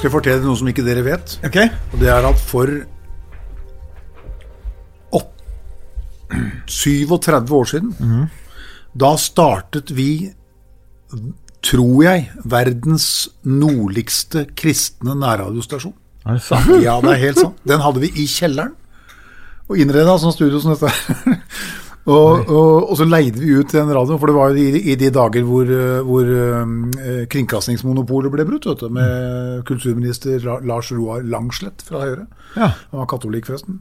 Skal jeg fortelle noe som ikke dere vet. Okay. Og det er at for 37 år siden, da startet vi, tror jeg, verdens nordligste kristne nærradiostasjon. Er det sant? Ja, det er helt sant. Den hadde vi i kjelleren. Og innreda sånn studio som dette her. Og, og, og så leide vi ut den radioen, for det var jo i, i de dager hvor, eh, hvor eh, kringkastingsmonopolet ble brutt, vet du, med kulturminister Lars Roar Langslett fra Høyre. Ja. Han var katolikk, forresten.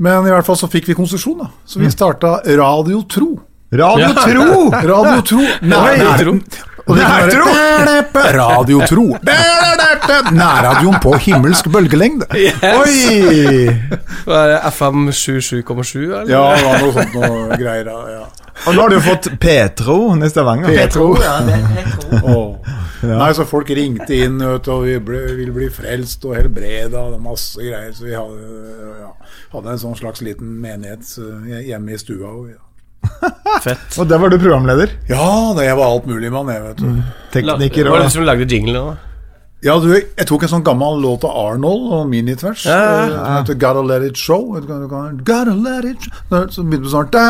Men i hvert fall så fikk vi konsesjon, da. Så vi starta Radio Tro. Radio Tro! Radio Tro. Nær- Nærtro. være Nærradioen på himmelsk bølgelengde. Oi! Hva er det, FM 77,7, eller? Ja, det var noe sånt noe greier. Ja. Og nå har du fått Petro i Stavanger. Petro. Ja. Åh. Nei, så folk ringte inn, vet og vi ble, ville bli frelst og helbreda og masse greier. Så vi hadde, ja, hadde en sånn slags liten menighet eh, hjemme i stua. Og, ja. Fett. Og der var du programleder. ja, det jeg var alt mulig mann, jeg, vet du. Tekniker Var det og du som lagde jingle da? Ja, du, jeg tok en sånn gammel låt av Arnold og minitvers. Ja, ja, eh, Som heter Gotta Let It Show. Gotta Let It Show. Så begynte det sånn da,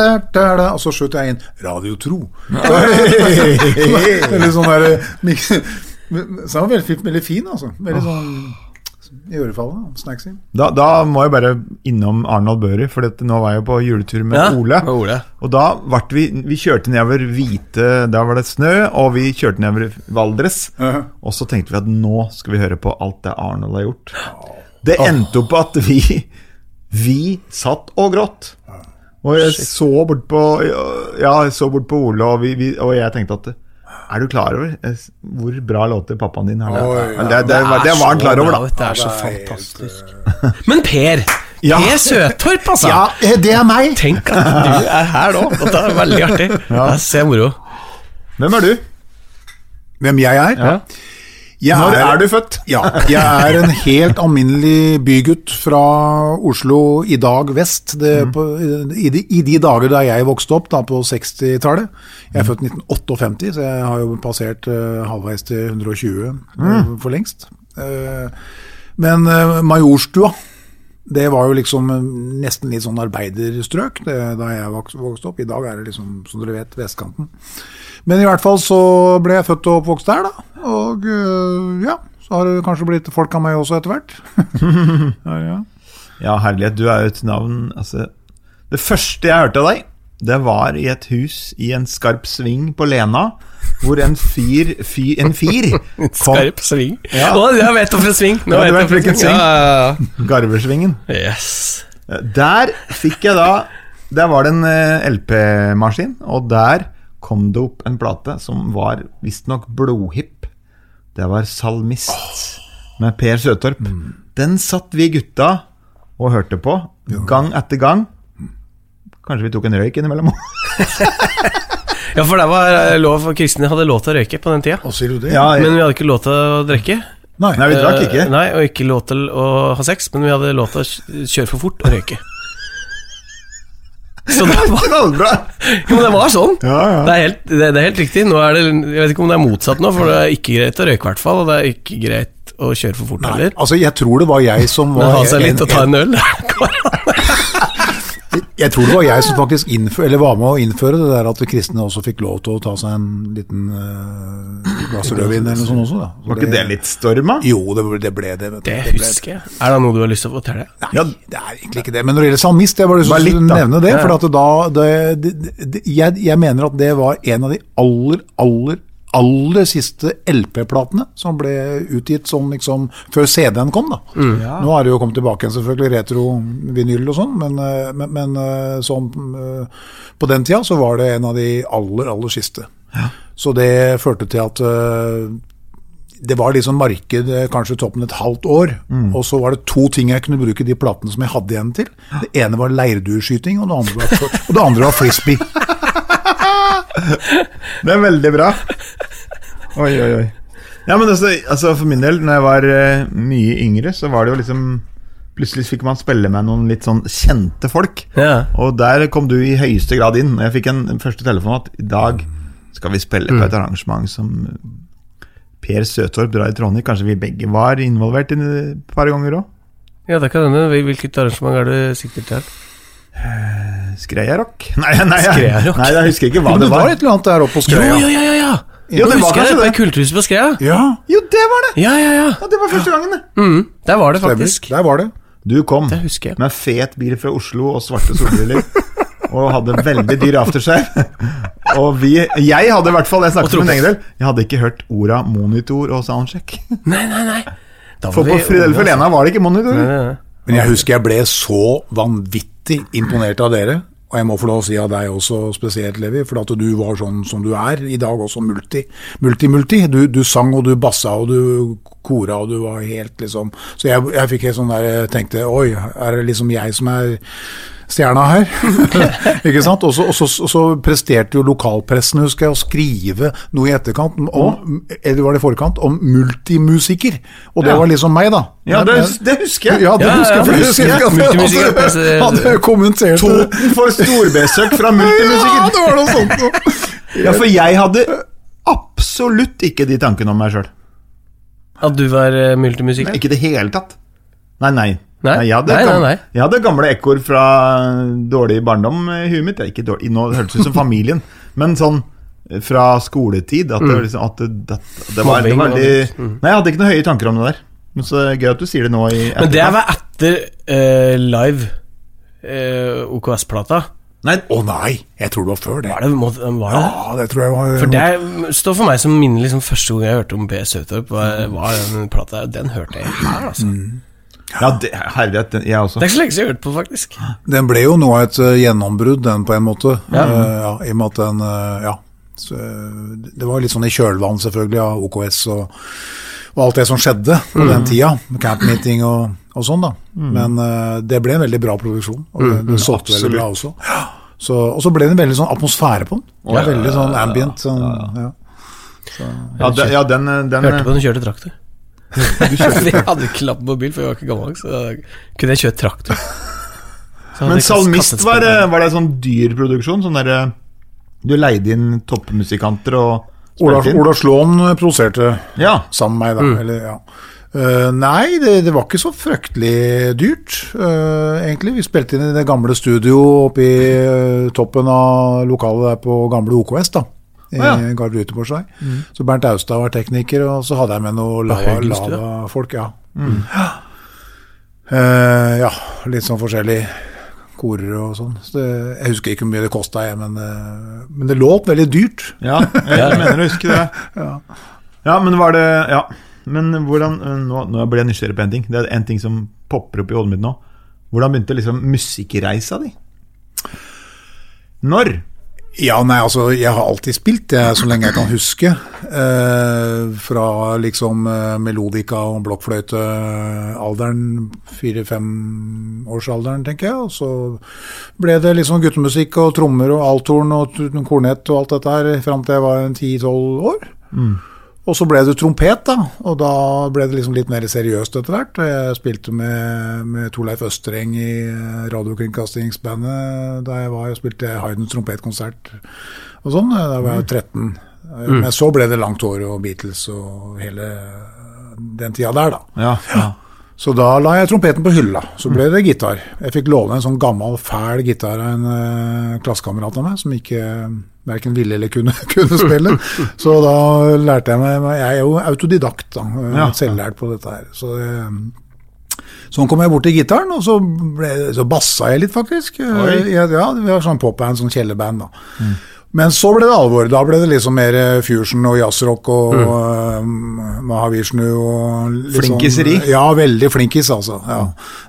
da, da, da, Og så skjøt jeg inn Radio Tro. Veldig sånn der Så den var veldig, veldig fin, altså. Veldig sånn i ørefallet. Snacksy. da, da må jeg bare innom Arnold Børi, for dette, nå var jeg på juletur med Ja, Ole. med Ole. Og da vart vi Vi kjørte nedover hvite Da var det snø, og vi kjørte nedover Valdres. Uh-huh. Og så tenkte vi at nå skal vi høre på alt det Arnold har gjort. Det endte opp at vi Vi satt og gråt. Og jeg så bort på Ja, jeg så bort på Ole, og, vi, vi, og jeg tenkte at Er du klar over eh, hvor bra låter pappaen din har? lagd? det, det, det, det var han klar over, da. Det er så det fantastisk. Men Per! Ja. Per Søtorp, altså! Ja, eh, det er meg! Tenk at du er her nå. Dette er veldig artig. Ja. Se moro. Hvem er du? Hvem jeg er? Ja. Jeg Når er du født? Ja, jeg er en helt alminnelig bygutt fra Oslo i dag vest. Det, Mm. på, i, de, I de dager da jeg vokste opp, da på 60-tallet. Jeg er født 1958, så jeg har jo passert uh, halvveis til 120 eh, Mm. for lengst. Uh, men uh, Majorstua, det var jo liksom nesten litt sånn arbeiderstrøk det, da jeg vokste, vokste opp. I dag er det liksom, som dere vet, vestkanten. Men i hvert fall så ble jeg født og oppvokst der, da. Og øh, ja, så har det kanskje blitt folk av meg også etter hvert. ja, ja. Ja, herlighet, du er jo et navn altså, Det første jeg hørte av deg, det var i et hus i en skarp sving på Lena, hvor en fyr, fyr en fyr kom Skarp sving. Ja. Å, jeg vet hvorfor sving. Nå Ja, vet hvilken sving. Ja, ja, Garversvingen. Yes. Der fikk jeg da Der var det en eh, LP-maskin, og der kom det opp en plate som var visstnok blodhipp. Det var 'Salmist' med Per Søtorp. Den satt vi gutta og hørte på gang etter gang. Kanskje vi tok en røyk innimellom. Ja, for det var eh, lov Kristne hadde lov til å røyke på den tida. Og sier du det? Ja, Men vi hadde ikke lov til å drikke. Nei. Nei, vi drakk ikke. Eh, Nei, Og ikke lov til å ha sex, men vi hadde lov til å kjøre for fort og røyke. Så det var, jo, det var sånn. Ja, ja. Det, er helt, det, det er helt riktig. Nå er det, jeg vet ikke om det er motsatt nå, for det er ikke greit å røyke, i hvert fall. Og det er ikke greit å kjøre for fort heller. Altså, jeg tror det var jeg som Men var ha seg litt og ta en øl. Jeg tror det var jeg som faktisk innfør, eller var med å innføre det der at kristne også fikk lov til å ta seg en liten uh, glass rødvin eller noe sånt også. Da. Så Var ikke det litt storma? Jo, det, det ble det. Vet. Det husker jeg. Er det noe du har lyst til å fortelle? Nei, det er egentlig ikke det. Men når det gjelder salmist, jeg bare lyst til å nevne det. For at da, det, det, det, jeg, jeg mener at det var en av de aller, aller, aller siste LP-platene som ble utgitt sånn liksom før CD-en kom. da. Nå har det jo kommet tilbake igjen, selvfølgelig, retro-vinyl og sånn, men, eh, men, men eh, sånn eh, på den tida så var det en av de aller, aller siste. Så det førte til at det var liksom marked kanskje toppen et halvt år, og så var det to ting jeg kunne bruke de platene som jeg hadde igjen til. Det ene var leirdueskyting, og det andre var, og det andre var frisbee. Det er veldig bra. Oi, oi, oi. Ja, men altså, altså For min del, når jeg var uh, mye yngre, så var det jo liksom Plutselig fikk man spille med noen litt sånn kjente folk. Ja. Og der kom du i høyeste grad inn. Jeg fikk en første telefon at i dag skal vi spille på et arrangement som Per Søtorp drar i Trondheim. Kanskje vi begge var involvert i et par ganger òg? Ja, det kan hende. Hvilket arrangement er det sikter til? Skreia-rock? Nei, nei, Skreia-rock? nei, jeg husker ikke hva det det var var. et eller annet der oppe på Jo, Skreia. ja, ja, ja! Ja. Det var kanskje det. det. På Kulturhuset på Skrea. Ja, Jo, det var det! Ja, ja, ja. Ja, Det var første gangen, det. Mm, der var det stemmer. faktisk. Der var det. Du kom Det husker jeg. med fet bil fra Oslo og svarte solbriller. og hadde veldig dyr aftershave. og vi Jeg hadde i hvert fall, jeg snakket for min egen del, jeg hadde ikke hørt orda monitor og soundcheck. Nei, nei, nei. Da For på Fridelfe Lena var det ikke monitor. Nei, nei, nei. Men jeg husker jeg ble så vanvittig imponert av dere. Og jeg må få lov å si av deg også spesielt, Levi, for at du var sånn som du er i dag, også multi. Multi-multi. Du, du sang og du bassa og du kora og du var helt liksom Så jeg, jeg fikk helt sånn der jeg tenkte Oi, er det liksom jeg som er stjerna her? ikke sant? Og så, presterte jo lokalpressen, husker jeg, å skrive noe i etterkant, om, eller var det i forkant, om multimusiker. Og det Ja. var liksom meg, da. Ja, det, det husker jeg. Ja, det Ja, husker ja, jeg. Multimusiker, Hadde- kommentert. Toten for storbesøk fra Ja, det var noe sånt. Ja, for jeg hadde absolutt ikke de tankene om meg sjøl. At du var multimusiker? Nei, Ikke i det hele tatt. Nei, nei. Nei? jeg, hadde Nei, nei, gamle, nei. jeg hadde gamle ekkoer fra dårlig barndom i huet mitt. Ikke dårlig, nå hørtes det ut som familien, men sånn eh, fra skoletid at det, liksom, at det, det, det var, var veldig Nei, jeg hadde ikke noen høye tanker om det der. Men så gøy at du sier det nå i Men det var etter uh, live uh, OKS-plata. Nei, Å nei, jeg tror det var før det. Var det, må, var det? Ja, det tror jeg var For det står for meg som minne liksom første gang jeg hørte om B. Søtorp, var, var den plata Den hørte jeg her, altså. Ja, det, herlighet, den- jeg også. Det er ikke så lenge siden jeg har hørt på, faktisk. Den ble jo av et eh, gjennombrudd, den på en måte. Ja. Uh, ja, I og med at den uh, Ja. Så, det var litt sånn i kjølvann, selvfølgelig, av OKS og, og alt det som skjedde på Mm. den tida. Camp meeting og, og sånn, da. Men uh, det ble en veldig bra produksjon, og det, Mm. det solgte veldig bra også. Ja. Så, og så ble det en veldig sånn atmosfære på den. Ja, veldig sånn ambient. Sånn, ja. Ja, den, ja, den, den Hørte på den kjørte traktor. jeg hadde ikke lapp på bil, for jeg var ikke gammel nok, så kunne jeg kjøre traktor. Men Salmist, var, det- var det sånn dyr produksjon? Sånn der, du leide inn toppmusikanter og Ola, spilte inn? Ola Slåen produserte Ja. sammen med meg, da. Mm. Eller, ja. Uh, nei, det, det var ikke så fryktelig dyrt, uh, egentlig. Vi spilte inn i det gamle studio oppe i uh, toppen av lokalet der på gamle OKS, da. I Ah, ja. Gard Ruteborgsvei. Så Bernt Austad var tekniker, og så hadde jeg med noe lava- Haugenstua? lava-folk. ja. Ja. Uh, ja, litt sånn forskjellig korer og sånn. Så det, jeg husker ikke hvor mye det kosta, men, uh, men det låt veldig dyrt. Ja, jeg mener å huske det. Ja. Ja, men var det Ja, men hvordan Nå, nå ble jeg nysgjerrig på en ting. Det er en ting som popper opp i hodet mitt nå. Hvordan begynte liksom musikkreisa di? Når? Ja, nei, altså, jeg har alltid spilt det så lenge jeg kan huske. Eh, fra liksom eh, melodika og blokkfløytealderen, fire-fem-årsalderen, tenker jeg. Og så ble det liksom guttemusikk og trommer og althorn og kornett og alt dette her fram til jeg var ti-tolv år. Og så ble det trompet, da, og da ble det liksom litt mer seriøst etter hvert. Jeg spilte med, med Torleif Østreng i eh, radiokringkastingsbandet da jeg var, og spilte Haydns trompetkonsert og sånn. Da var jeg 13. Men så ble det langt hår og Beatles og hele den tida der, da. Ja, ja. Så da la jeg trompeten på hylla. Så ble det gitar. Jeg fikk låne en sånn gammel, fæl gitar av en uh, klassekamerat av meg, som ikke verken ville eller kunne, kunne spille. Så da lærte jeg meg Jeg er jo autodidakt, da. eh, Ja. Selvlært på dette her. Så eh, Sånn kom jeg bort til gitaren, og så, ble, så bassa jeg litt, faktisk. Eh, Oi. Ja, vi har sånn popband, sånn kjellerband, da. Men så ble det alvor. Da ble det liksom mer fusion og jazzrock og mm. Mahavishnu og Flinkiseri. Sånn, ja, veldig flinkis, altså. Ja,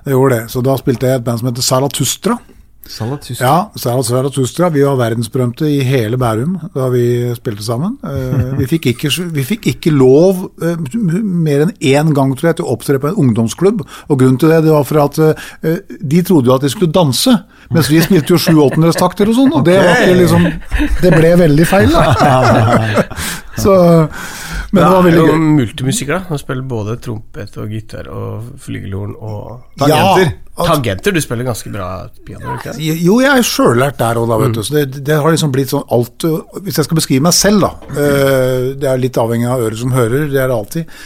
det gjorde det. Så da spilte jeg et band som heter Zarathustra. Salatus. Ja, Salatustra. Vi var verdensberømte i hele Bærum da vi spilte sammen. Eh, Vi fikk ikke, vi fikk ikke lov eh, mer enn én gang tror jeg, til å opptre på en ungdomsklubb. Og Grunnen til det, det var for at eh, de trodde jo at de skulle danse, mens vi spilte jo sju åttendelstakter og sånn. Og det, var liksom, det ble veldig feil, da. Så, Men det var veldig gøy. multimusiker, da. Du spiller både trompet og gitar og flygelhorn og Tangenter. Ja, tangenter. Du spiller ganske bra piano, ikke? Jo, jeg er sjøllært der òg, da, vet du. Så det, det har liksom blitt sånn alt Hvis jeg skal beskrive meg selv, da. eh, Det er litt avhengig av øret som hører, det er det alltid.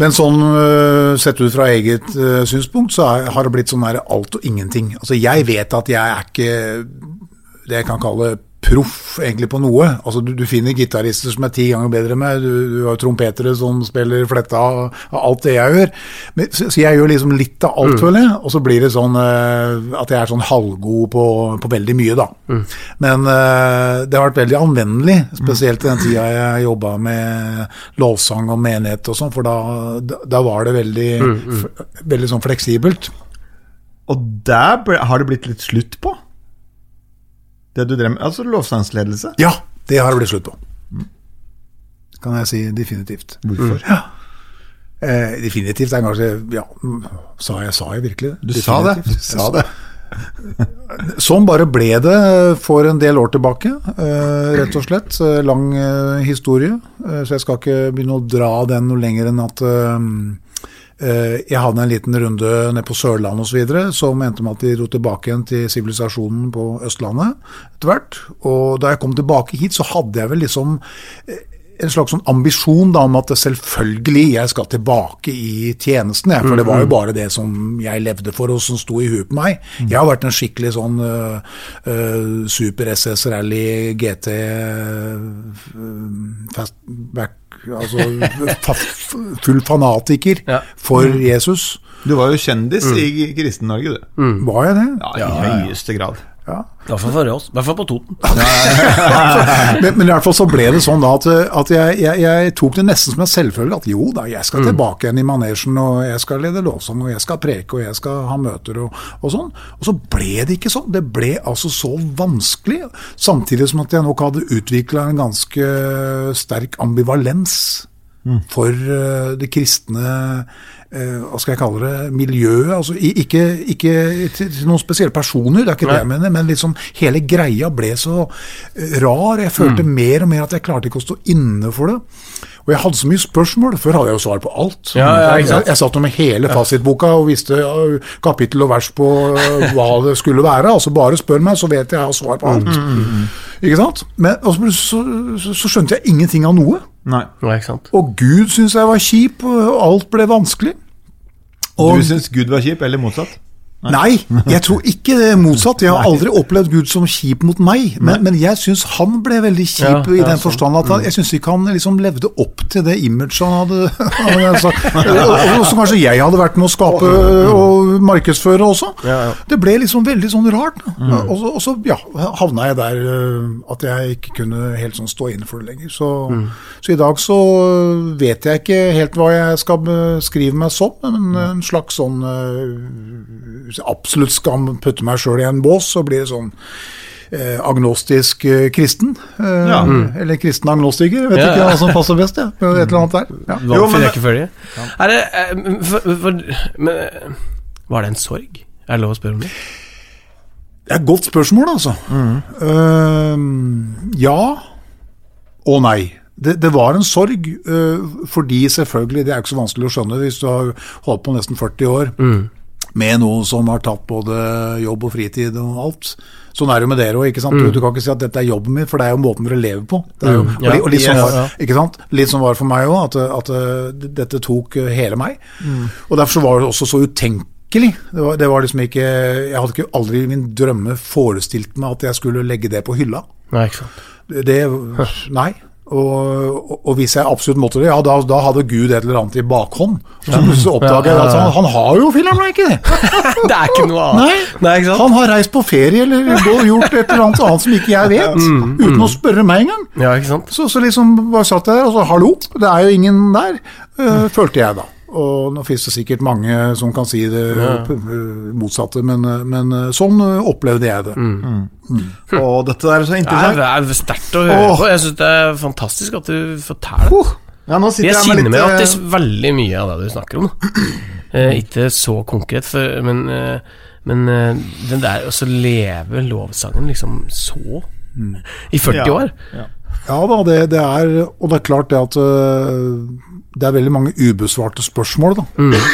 Men sånn eh, sett ut fra eget eh, synspunkt, så har det blitt sånn der alt og ingenting. Altså, jeg vet at jeg er ikke det jeg kan kalle proff egentlig på noe. Altså Du, du finner gitarister som er ti ganger bedre enn meg, du, du har trompetere som spiller fletta av alt det jeg gjør. Men, så, så jeg gjør liksom litt av alt, føler jeg. Og så blir det sånn uh, at jeg er sånn halvgod på, på veldig mye, da. Men uh, det har vært veldig anvendelig, spesielt i den tida jeg jobba med lovsang og menighet og sånn, for da, da, var det veldig, f- veldig sånn fleksibelt. Og der ble, har det blitt litt slutt på. Det du drev med, altså lovsangsledelse. Ja, det har det blitt slutt på. Kan jeg si definitivt. Hvorfor? Ja. Eh, definitivt er kanskje Ja, sa jeg, sa jeg virkelig det? Du sa det. Du sa det. Sånn bare ble det for en del år tilbake, eh, rett og slett. Eh, Lang eh, historie, så jeg skal ikke begynne å dra den noe lenger enn at jeg hadde en liten runde nede på Sørlandet osv. som endte med at de dro tilbake igjen til sivilisasjonen på Østlandet etter hvert. Og da jeg kom tilbake hit, så hadde jeg vel liksom eh, en slags sånn ambisjon da, om at selvfølgelig jeg skal tilbake i tjenesten. Jeg, for det var jo bare det som jeg levde for, og som sto i huet på meg. Jeg har vært en skikkelig sånn uh, super SS Rally GT uh, fastback Altså fa full fanatiker Ja. for Jesus. Du var jo kjendis i Kristen-Norge, du. Var jeg det? Ja, I høyeste grad. Ja. I hvert fall for oss. I hvert fall på Toten. men, men i hvert fall så ble det sånn da at, at jeg, jeg, jeg tok det nesten som en selvfølge at jo da, jeg skal tilbake igjen i manesjen, og jeg skal lede lovsang, og jeg skal preke, og jeg skal ha møter og, og sånn. Og så ble det ikke sånn. Det ble altså så vanskelig. Samtidig som at jeg nok hadde utvikla en ganske sterk ambivalens for eh, det kristne hva skal jeg kalle det, miljøet. altså Ikke, ikke til noen spesielle personer, det er ikke det jeg mener, men liksom hele greia ble så eh, rar. Jeg følte mer og mer at jeg klarte ikke å stå inne for det. Og jeg hadde så mye spørsmål. Før hadde jeg jo svar på alt. Ja, ja, jeg, jeg satt med hele fasitboka og visste kapittel og vers på øh, hva det skulle være. Altså Bare spør meg, så vet jeg jeg har svar på alt. Ikke sant? Men så, så, så, skjønte jeg ingenting av noe. Nei. Og Gud syntes jeg var kjip, og alt ble vanskelig. Og, Du syns Gud var kjip, eller motsatt? Nei, jeg tror ikke det er motsatt. Jeg har aldri opplevd Gud som kjip mot meg, men, men jeg syns han ble veldig kjip Ja, i den forstand at han, jeg syns ikke han liksom levde opp til det imaget han hadde. Og- Som kanskje jeg hadde vært med å skape og markedsføre også. Det ble liksom veldig sånn rart. Og, så, og så ja, havna jeg der øh, at jeg ikke kunne helt sånn stå inne for det lenger. Så, så i dag så vet jeg ikke helt hva jeg skal beskrive meg som, men en slags sånn jeg absolutt skal putte meg sjøl i en bås, så blir det sånn eh, agnostisk eh, kristen. Eh, Ja. Eller kristen agnostiker, vet Ja, ikke hva som passer best. Ja. Et eller annet der. Ja. Jo, men- rekkefølge. Er det eh, for, for, men, Var det en sorg? Er det lov å spørre om det? Det er et godt spørsmål, altså. Eh, ja og nei. Det, det var en sorg, uh, fordi selvfølgelig, det er ikke så vanskelig å skjønne hvis du har holdt på nesten 40 år med noe som har tatt både jobb og fritid og alt. Sånn er det jo med dere òg. Du, du kan ikke si at dette er jobben min, for det er jo måten dere lever på. Jo, og, Ja, og litt, sånn var, ja. litt sånn var det for meg òg, at, at eh, dette tok eh, hele meg. Og derfor så var det også så utenkelig. Det var, det var liksom ikke Jeg hadde ikke aldri i min drømme forestilt meg at jeg skulle legge det på hylla. Nei, ikke sant. Det, nei. Og, og, hvis jeg absolutt måtte det, ja, da, da hadde Gud et eller annet i bakhånd. Så plutselig oppdager jeg at han, han har jo filler'n det! Det er ikke noe annet. Nei, Nei? Han har reist på ferie eller gjort et eller annet annet som ikke jeg vet, uten å spørre meg engang. Ja? Så, så liksom bare satt jeg der, og så hallo, det er jo ingen der, øh, følte jeg da. Og nå finnes det sikkert mange som kan si det ja. motsatte, men, men øh, sånn øh, opplevde jeg det. Og dette der er så Det er, interessant. det er sterkt å høre Åh. på. Jeg syns det er fantastisk at du forteller. Ja, nå Jeg jeg, kjenner med meg litt at eh, det er veldig mye av det du snakker om. Eh, ikke så konkret, for, men, eh, men eh, den der å så leve lovsangen liksom så i 40 Ja. år Ja. Ja da, det, det er Og det er klart det at øh, det er veldig mange ubesvarte spørsmål da,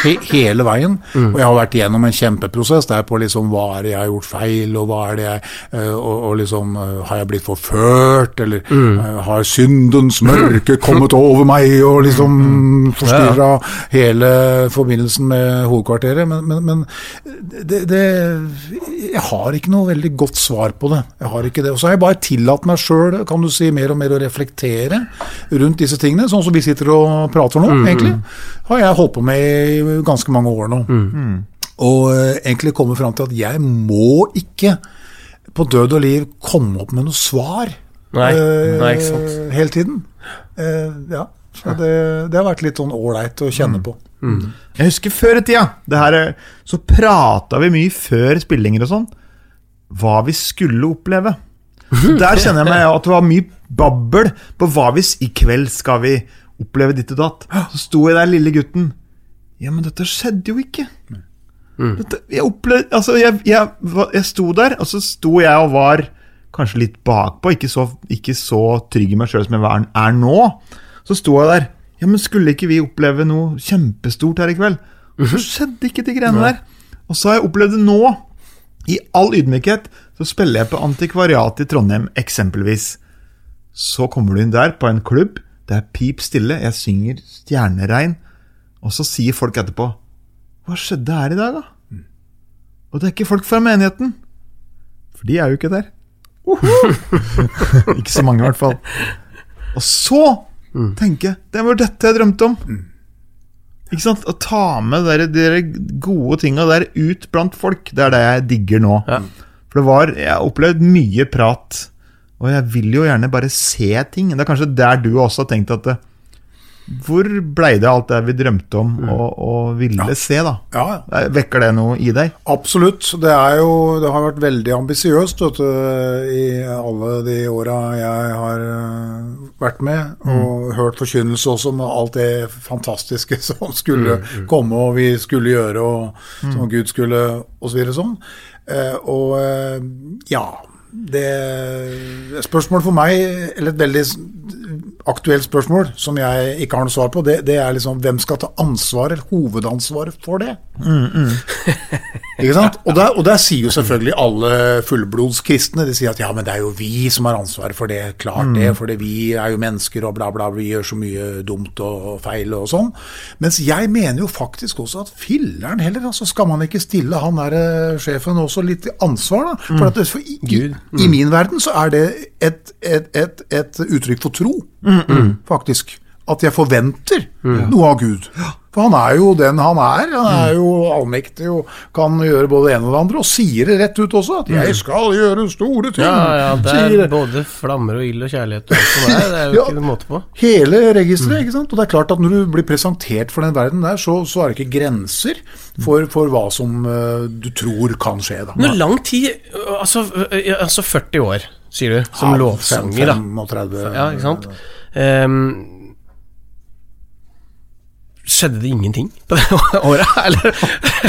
he, hele veien. Og jeg har vært igjennom en kjempeprosess der på liksom hva er det jeg har gjort feil, og hva er det jeg øh, og, og liksom øh, Har jeg blitt forført, eller øh, har syndens mørke kommet over meg og liksom forstyrra hele forbindelsen med hovedkvarteret? Men, men, men det, det Jeg har ikke noe veldig godt svar på det. Jeg har ikke det. Og så har jeg bare tillatt meg sjøl, kan du si, mer og mer å reflektere rundt disse tingene, sånn som vi sitter og prater nå, egentlig. Har jeg holdt på med i ganske mange år nå. Og eh, egentlig kommet fram til at jeg må ikke på død og liv komme opp med noe svar Nei, øh, nei, ikke sant. hele tiden. Uh, ja, så det, det har vært litt sånn ålreit å kjenne på. Jeg husker før i tida, det her, så prata vi mye før spillinger og sånn, hva vi skulle oppleve. Der kjenner jeg meg at det var mye babbel på hva hvis i kveld skal vi oppleve ditt og datt. Så sto jeg der, lille gutten. Ja, men dette skjedde jo ikke. Dette, jeg opplevde Altså, jeg, jeg, jeg sto der, og så sto jeg og var kanskje litt bakpå, ikke så, ikke så trygg i meg sjøl som jeg er nå. Så sto jeg der. Ja, men skulle ikke vi oppleve noe kjempestort her i kveld? Og så skjedde ikke de greiene der. Og så har jeg opplevd det nå. I all ydmykhet så spiller jeg på Antikvariatet i Trondheim, eksempelvis. Så kommer du inn der på en klubb, det er pip stille, jeg synger Stjerneregn, og så sier folk etterpå Hva skjedde her i dag, da? Og det er ikke folk fra menigheten. For de er jo ikke der. ikke så mange, i hvert fall. Og så tenker jeg Det var dette jeg drømte om. Ikke sant? Å ta med de der gode tinga der ut blant folk, det er det jeg digger nå. Ja. For det var Jeg har opplevd mye prat, og jeg vil jo gjerne bare se ting. Det er kanskje der du også har tenkt at det, Hvor blei det alt det vi drømte om og, og ville se, da? Ja, ja. Vekker det noe i deg? Absolutt. Det, er jo, det har vært veldig ambisiøst i alle de åra jeg har øh, vært med. Og hørt forkynnelse også med alt det fantastiske som skulle komme og vi skulle gjøre, og som Gud skulle og Så videre sånn. Eh, og eh, ja det Spørsmål for meg, eller et veldig aktuelt spørsmål som jeg ikke har noe svar på, det, det er liksom hvem skal ta ansvaret, hovedansvaret for det? Ikke sant? Og der, og der sier jo selvfølgelig alle fullblodskristne de sier at ja, men det er jo vi som har ansvaret for det. Klart det, for vi er jo mennesker og bla, bla, vi gjør så mye dumt og feil og sånn. Mens jeg mener jo faktisk også at filleren heller, altså skal man ikke stille han der eh, sjefen også litt ansvar, da? For, at for i, i, i min verden så er det et, et, et, et uttrykk for tro, faktisk. At jeg forventer noe av Gud. For han er jo den han er. Han er jo allmektig og kan gjøre både det ene og det andre. Og sier det rett ut også, at 'jeg skal gjøre store ting'. Ja, ja, det sier er både flammer og ild og kjærlighet og alt er. Det er jo Ja. ikke noen måte på. Hele registeret. ikke sant? Og det er klart at når du blir presentert for den verden der, så, så er det ikke grenser for, for hva som uh, du tror kan skje. da. Men lang tid, altså, øh, altså 40 år, sier du, som Ja, lovsanger, da. 35, Ja, ikke sant? Um, skjedde det ingenting på det året, eller?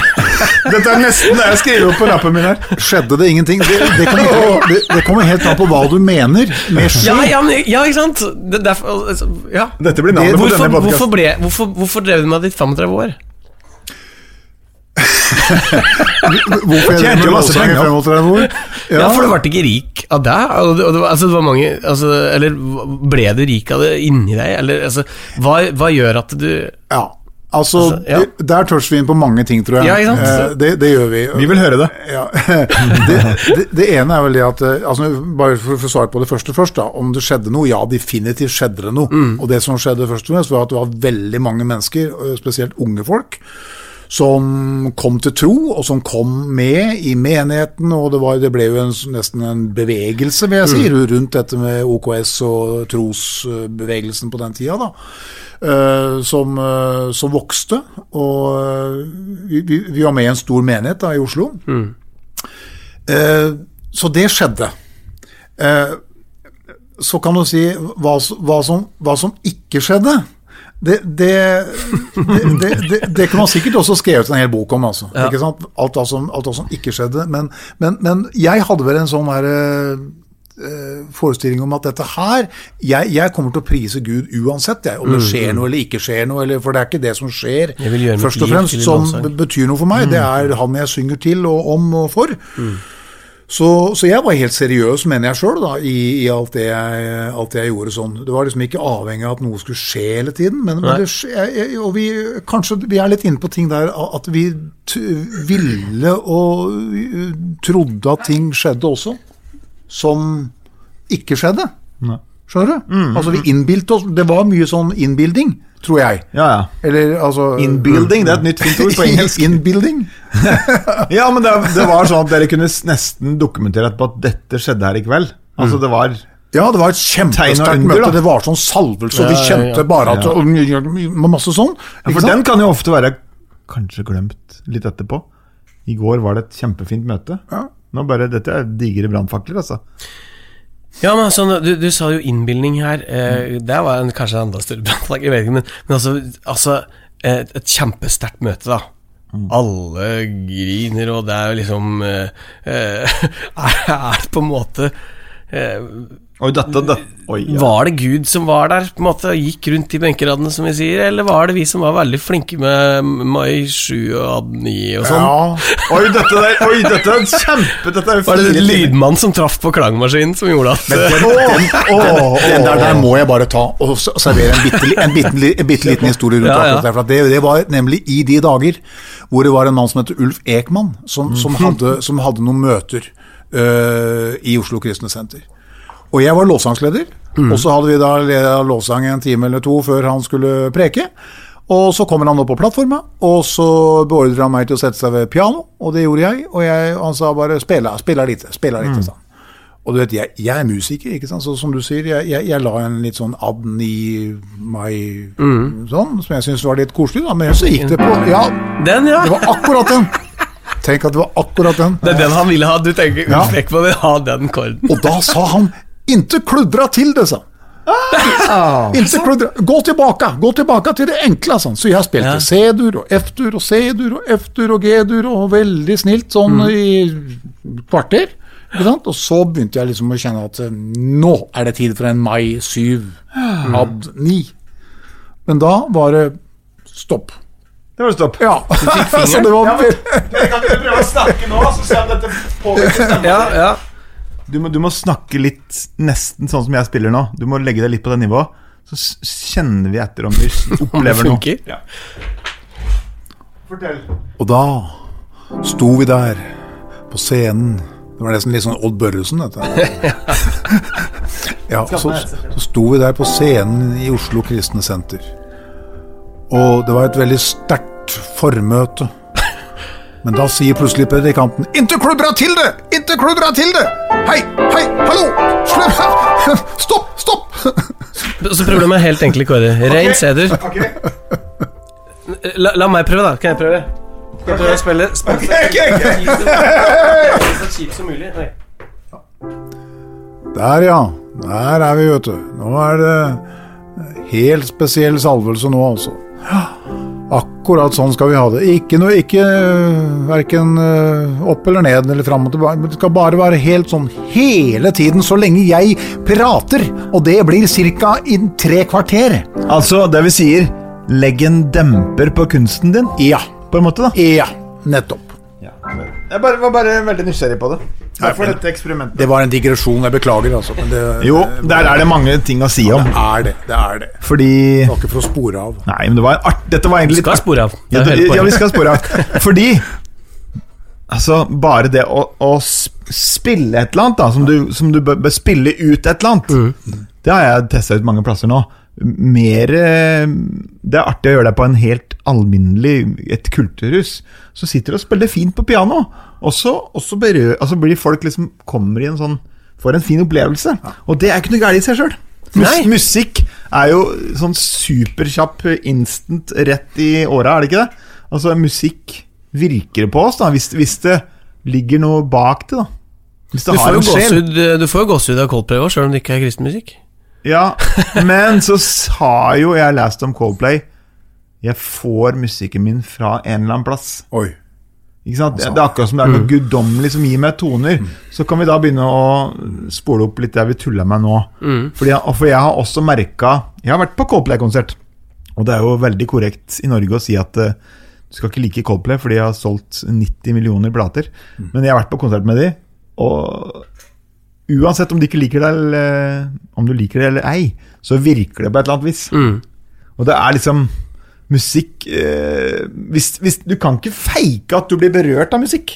Dette er nesten det jeg skriver opp på lappen min her. Skjedde det ingenting? Det, det, kommer, det, det kommer helt an på hva du mener med skje. Ja, ja, ja ikke sant? Det, derfor, altså, ja. Dette blir navnet på Hvorfor, denne hvorfor, podkasten. ble, hvorfor, hvorfor drev du med det i 35 år? Hvorfor jeg drev med masse lovsang i 35 år? Ja, for du ble ikke rik av deg? Og det, det, altså, det var mange, altså, eller ble du rik av det inni deg? Eller, altså, hva, hva gjør at du Ja. Altså, Altså, ja. det- der toucher vi inn på mange ting, tror jeg. Ja, ikke sant? Eh, det, det gjør vi. Vi vil høre det. Ja. Det, det, det ene er vel det at eh, altså, Bare for for å svare på det første først. da Om det skjedde noe? Ja, definitivt skjedde det noe. Mm. Og det som skjedde først og fremst, var at det var veldig mange mennesker, eh, spesielt unge folk, som kom til tro, og som kom med i menigheten. Og det, var, det ble jo en, nesten en bevegelse, vil jeg si, Mm. rundt dette med OKS og trosbevegelsen på den tida. da Uh, som, uh, som vokste. Og uh, vi, vi, var med i en stor menighet da, i Oslo. Eh, så det skjedde. Så kan du si hva, hva, som, hva som ikke skjedde. Det, det, det, det, kunne man sikkert også skrevet en hel bok om. Altså, Ja. Alt, det som, som ikke skjedde. Men, men, men jeg hadde vel en sånn her, eh, eh, forestilling om at dette her jeg, jeg kommer til å prise Gud uansett, jeg, om det skjer noe eller ikke skjer noe. Eller, for det er ikke det som skjer, først og fremst, som betyr noe for meg. Det er han jeg synger til og om og for. Så, så jeg var helt seriøs, mener jeg sjøl, i, i alt, det jeg, alt det jeg gjorde sånn. Det var liksom ikke avhengig av at noe skulle skje hele tiden. Men, men det, og vi, kanskje vi er litt inne på ting der at vi ville og trodde at ting skjedde også, som ikke skjedde. Nei. Skjønner du? Altså vi innbilte oss Det var mye sånn innbilding, tror jeg. Ja, ja. Eller altså Inbuilding, det er et nytt fint ord på engelsk. Innbilding. Ja, men det, det var sånn at dere kunne nesten dokumentere på at dette skjedde her i kveld. Altså, det var Ja, det var et kjempesterkt møte. da. Det var sånn salvelse, og vi Ja, ja, kjente bare at og Masse sånn. ja, For den kan jo ofte være kanskje glemt litt etterpå. I går var det et kjempefint møte. Ja. Nå bare, Dette er digre brannfakler, altså. Ja, men sånn, du, du sa jo innbilning her. Eh, det var en, kanskje en enda større brannflagg, jeg vet ikke, men, men altså, altså et, et kjempesterkt møte, da. Alle griner, og det er jo liksom eh, eh, er på en måte eh, Oi, dette, dette. Oi, ja. Var det Gud som var der, på en måte, og gikk rundt i benkeradene, som vi sier, eller var det vi som var veldig flinke med mai 7 og 9 og sånn? Ja, Oi, dette der, oi, dette er kjempe Dette er Var det en lydmann som traff på klangmaskinen som gjorde at men den, den, den, den der, der må jeg bare ta og servere en bitte, en bitte, en bitte liten historie rundt Ja, ja. det. For det, det var nemlig i de dager hvor det var en mann som het Ulf Ekman, som, som, hadde, som hadde noen møter uh, i Oslo Kristne Senter. Og jeg var lovsangsleder, og så hadde vi da ledet lovsang en time eller to før han skulle preke. Og så kommer han opp på plattforma, og så beordrer han meg til å sette seg ved piano, og det gjorde jeg. Og jeg, han sa bare 'spilla, litt lite', spilla lite', sa han. Og du vet, jeg, jeg er musiker, ikke sant, så som du sier, jeg, jeg, jeg la en litt sånn Adni, 9 mm. sånn, som jeg syntes var litt koselig, da, men så gikk det på Ja, Den, ja! det var akkurat den! Tenk at det var akkurat den. Det er den han ville ha. Du tenker Ja. Ekman vil ha den korden. Og da sa han 'inte kludra til det', sa han. Inte kludra. Gå tilbake, gå tilbake til det enkle, Sånn. Så jeg spilte Ja. C-dur og F-dur og C-dur og F-dur og G-dur og veldig snilt sånn i kvarter. Ikke sant? Og så begynte jeg liksom å kjenne at nå er det tid for en mai 7 ad 9. Men da var det stopp. Det var stopp. Ja, så det var vel- Kan ikke du prøve å snakke nå, så se om dette påvirker stemmen? Ja, ja. Du må, du må snakke litt nesten sånn som jeg spiller nå. Du må legge deg litt på det nivået. Så kjenner vi etter om vi opplever noe. funker. Ja. Fortell. Og da sto vi der på scenen. Det var nesten litt sånn Odd Børresen, dette. ja, så, så sto vi der på scenen i Oslo Kristne Senter. Og det var et veldig sterkt formøte. Men da sier plutselig predikanten 'Inte kludra til det! Inte kludra til det! Hei, hei, hallo! Slutt! Stopp, stopp! Så du med helt enkle Kåre Rein seder. Okay. La, la meg prøve, da. Kan jeg prøve? Kan jeg prøve å spille, spille så kjipt som mulig? Der, ja. Der er vi, vet du. Nå er det helt spesiell salvelse nå, altså. Ja, Akkurat sånn skal vi ha det. Ikke noe, ikke verken opp eller ned eller fram og tilbake. Det skal bare være helt sånn hele tiden, så lenge jeg prater. Og det blir ca. i tre kvarter. Altså, det vi sier, legg en demper på kunsten din, Ja. på en måte, da. Ja, nettopp. Jeg bare, var bare veldig nysgjerrig på det. Derfor dette eksperimentet. Det var en digresjon, jeg beklager, altså. Men det, Jo, der er det mange ting å si om. det er det. Det er det. Fordi Det var ikke for å spore av. Nei, men det var art, dette var egentlig litt Skal spore av. Ja, ja, vi skal spore av. Fordi Altså, bare det å, å spille et eller annet, da, som du, som du bør, spille ut et eller annet, det har jeg testa ut mange plasser nå. Mer eh, Det er artig å gjøre det på en helt alminnelig et kulturhus. Så sitter du og spiller fint på piano, og så, altså blir folk liksom kommer i en sånn Får en fin opplevelse. Og det er ikke noe galt i seg sjøl. Mus Musikk er jo sånn superkjapp instant rett i åra, er det ikke det? Altså, musikk virker på oss, da, hvis, hvis det ligger noe bak det, da. Hvis det Du har en sjel. du får jo gåsehud av Coldplay òg, sjøl om det ikke er kristen musikk. Ja, men så sa jo jeg lest om Coldplay Jeg får musikken min fra en eller annen plass. Oi. Ikke sant? Det er akkurat som det er noe guddommelig som gir meg toner. Så kan vi da begynne å spole opp litt det vi tulla med nå. Fordi, for jeg har også merka Jeg har vært på Coldplay-konsert. Og det er jo veldig korrekt i Norge å si at uh, du skal ikke like Coldplay, for de har solgt 90 millioner plater. Men jeg har vært på konsert med de, og uansett om, de ikke liker det, eller, om du liker det eller ei, så virker det på et eller annet vis. Mm. Og det er liksom musikk eh, hvis, hvis, Du kan ikke feike at du blir berørt av musikk.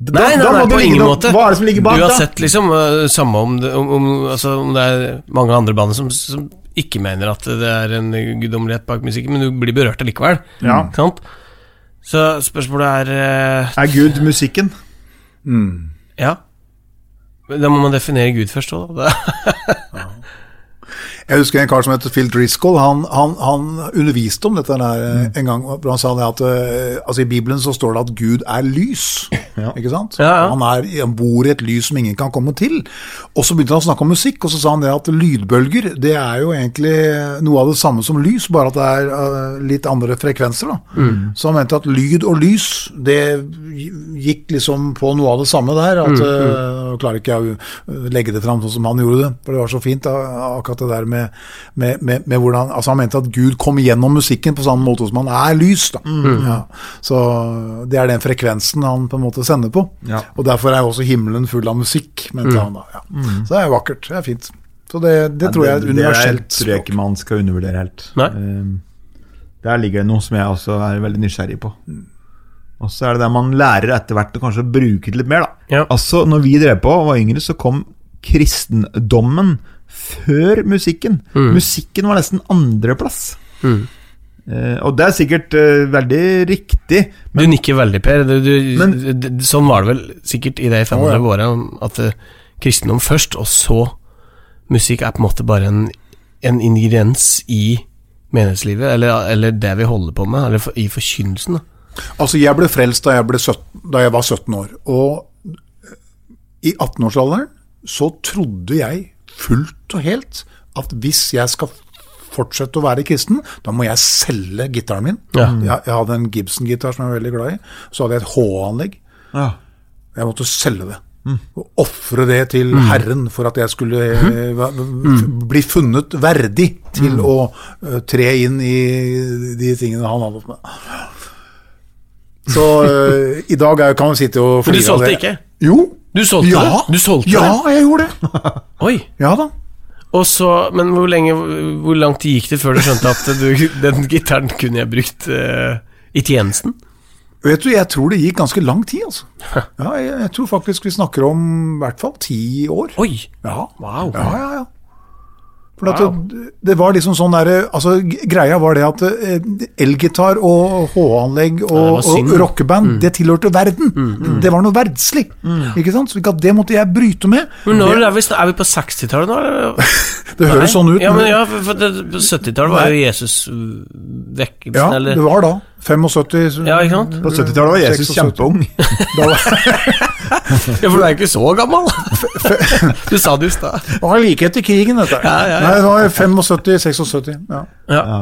Da- Nei, nei, da nei må på ingen måte. Hva er det som ligger bak, da? sett liksom. øh, Samme om det, om, om, altså, om det er mange andre band som, som ikke mener at det er en guddommelighet bak musikken, men du blir berørt allikevel. Ja. Sant? Så spørsmålet er eh, Er Gud musikken? Ja. Da må man definere Gud først òg, da. Jeg husker en kar som heter Phil Driscoll. Han, han, han underviste om dette der mm. en gang. Han sa det at eh, altså I Bibelen så står det at Gud er lys. Ikke sant? Ja, ja. Han, er, han bor i et lys som ingen kan komme til. Og så begynte han å snakke om musikk, og så sa han det at lydbølger det er jo egentlig noe av det samme som lys, bare at det er eh, litt andre frekvenser. da. Mm. Så han mente at lyd og lys det gikk liksom på noe av det samme der. Mm, at eh, Nå klarer ikke jeg å legge det fram sånn som han gjorde det, for det var så fint, da, akkurat det der med, med, med, med hvordan altså Han mente at Gud kom gjennom musikken på samme måte som han er lys. da. Mm. Ja. Så det er den frekvensen han på en måte sender på. Ja. Og derfor er også himmelen full av musikk, mente han da. Ja. Så det er jo vakkert. Det er fint. Så det, det tror jeg er et universelt universelt det tror jeg ikke man skal undervurdere helt. Nei. Eh, Der ligger det noe som jeg også er veldig nysgjerrig på. Og så er det der man lærer etter hvert å kanskje bruke det litt mer, da. Ja. Altså, når vi drev på og var yngre, så kom kristendommen før musikken. Musikken var nesten andreplass. Mm. Eh, og det er sikkert eh, veldig riktig, Du nikker veldig, Per. Du, du, Men- sånn var det vel sikkert i de 500 Å, ja. åra, at uh, kristendom først, og så musikk er på en måte bare en, en ingrediens i menighetslivet, eller, eller det vi holder på med, eller for, i forkynnelsen. da. Altså, jeg ble frelst da jeg, ble 17, da jeg var 17 år. Og i 18-årsalderen så trodde jeg fullt og helt at hvis jeg skal fortsette å være kristen, da må jeg selge gitaren min. Ja. Jeg, jeg hadde en Gibson-gitar som jeg var veldig glad i. Så hadde jeg et H-anlegg. Ja. Jeg måtte selge det. Og ofre det til Herren for at jeg skulle mm. va- bli funnet verdig til å uh, tre inn i de tingene han hadde fått med. Så uh, i dag er, kan vi sitte og Men du solgte det. ikke? Jo. Du solgte ja. det? Du solgte ja, det? jeg gjorde det. Oi! Ja da. Så, men hvor lenge Hvor lang tid gikk det før du skjønte at du, den gitaren kunne jeg brukt uh, i tjenesten? Vet du, jeg tror det gikk ganske lang tid, altså. Ja, jeg, jeg tror faktisk vi snakker om i hvert fall ti år. Oi! Ja. Wow. Ja, ja, ja. For at det, det var liksom sånn derre altså, Greia var det at eh, elgitar og H-anlegg og, ja, og rockeband, det tilhørte verden. Det var noe verdslig. Ikke sant? Så det måtte jeg bryte med. Men når er vi, er vi på 60-tallet nå? det høres sånn ut. Ja, men ja, for, for 70-tallet var jo Jesus uh, ja, eller det var da. 75 Ja, ikke sant? På 70-tallet var Jesus 76. kjempeung. Ja, for du er ikke så gammel. du sa det i stad. det var like etter krigen, dette. Ja, ja, ja. Nei, det var 75-76. Ja. Ja. Ja.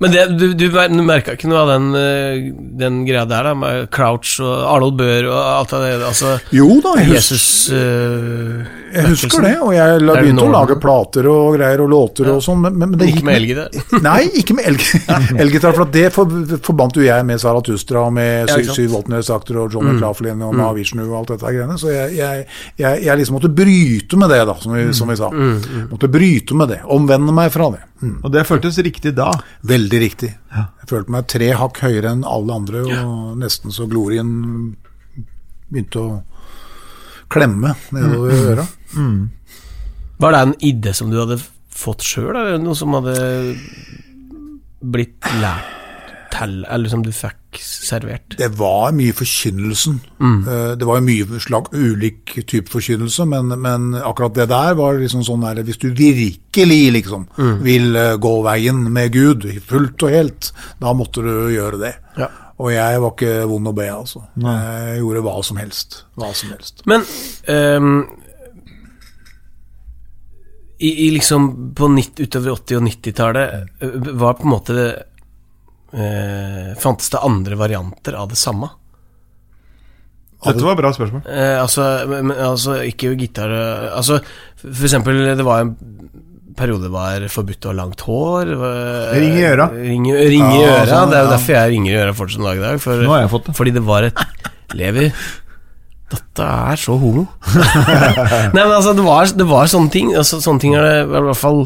Men det, du, du, merka ikke noe av den, eh, den greia der, da? Med Crouch og Arnold Bøhr og alt av det? Altså Jo da, Jesus uh, jeg husker det. Og jeg begynte å lage plater og greier og låter og sånn. Men, men det Ikke gikk med elgitar? Nei, ikke med elg- elgitar, for det for, forbandt jo jeg med Zarathustra og med Ja, Sy- ikke sant? Mm. Syv Voltnes-akter og John McLaughlin og Mahavishnu og alt dette greiene. Så jeg, jeg, jeg, jeg liksom måtte bryte med det, da, som vi, som vi sa. Mm, Måtte bryte med det. Omvende meg fra det. Mm. Og det føltes riktig da. Veldig riktig. Jeg følte meg tre hakk høyere enn alle andre, og nesten så glorien begynte å klemme nedover Mm. Var det en idé som du hadde fått sjøl, eller noe som hadde blitt lært til, eller som du fikk servert? Det var mye forkynnelsen. Mm. Eh, Det var mye slag, ulik type forkynnelse, men, men akkurat det der var liksom sånn der Hvis du virkelig liksom Mm. vil eh, gå veien med Gud fullt og helt, da måtte du gjøre det. Ja. Og jeg var ikke vond å be, altså. Jeg gjorde hva som helst. Hva som helst. Men ehm, i, i liksom på 90, utover 80- og 90-tallet eh, var på en måte det, eh, Fantes det andre varianter av det samme? Dette var et bra spørsmål. Eh, altså, men, altså, ikke gitar eh, Altså, for eksempel, det var en periode det var forbudt å ha langt hår. var- Ring i øra. Ring, ring i Ja, øra. sånn, det er jo ja. derfor jeg ringer i øra fortsatt en dag i dag. For, Nå har jeg fått det. Fordi det var et Lever Dette er så homo. Nei, men altså, det var, det var sånne ting. Altså, sånne ting er det i hvert fall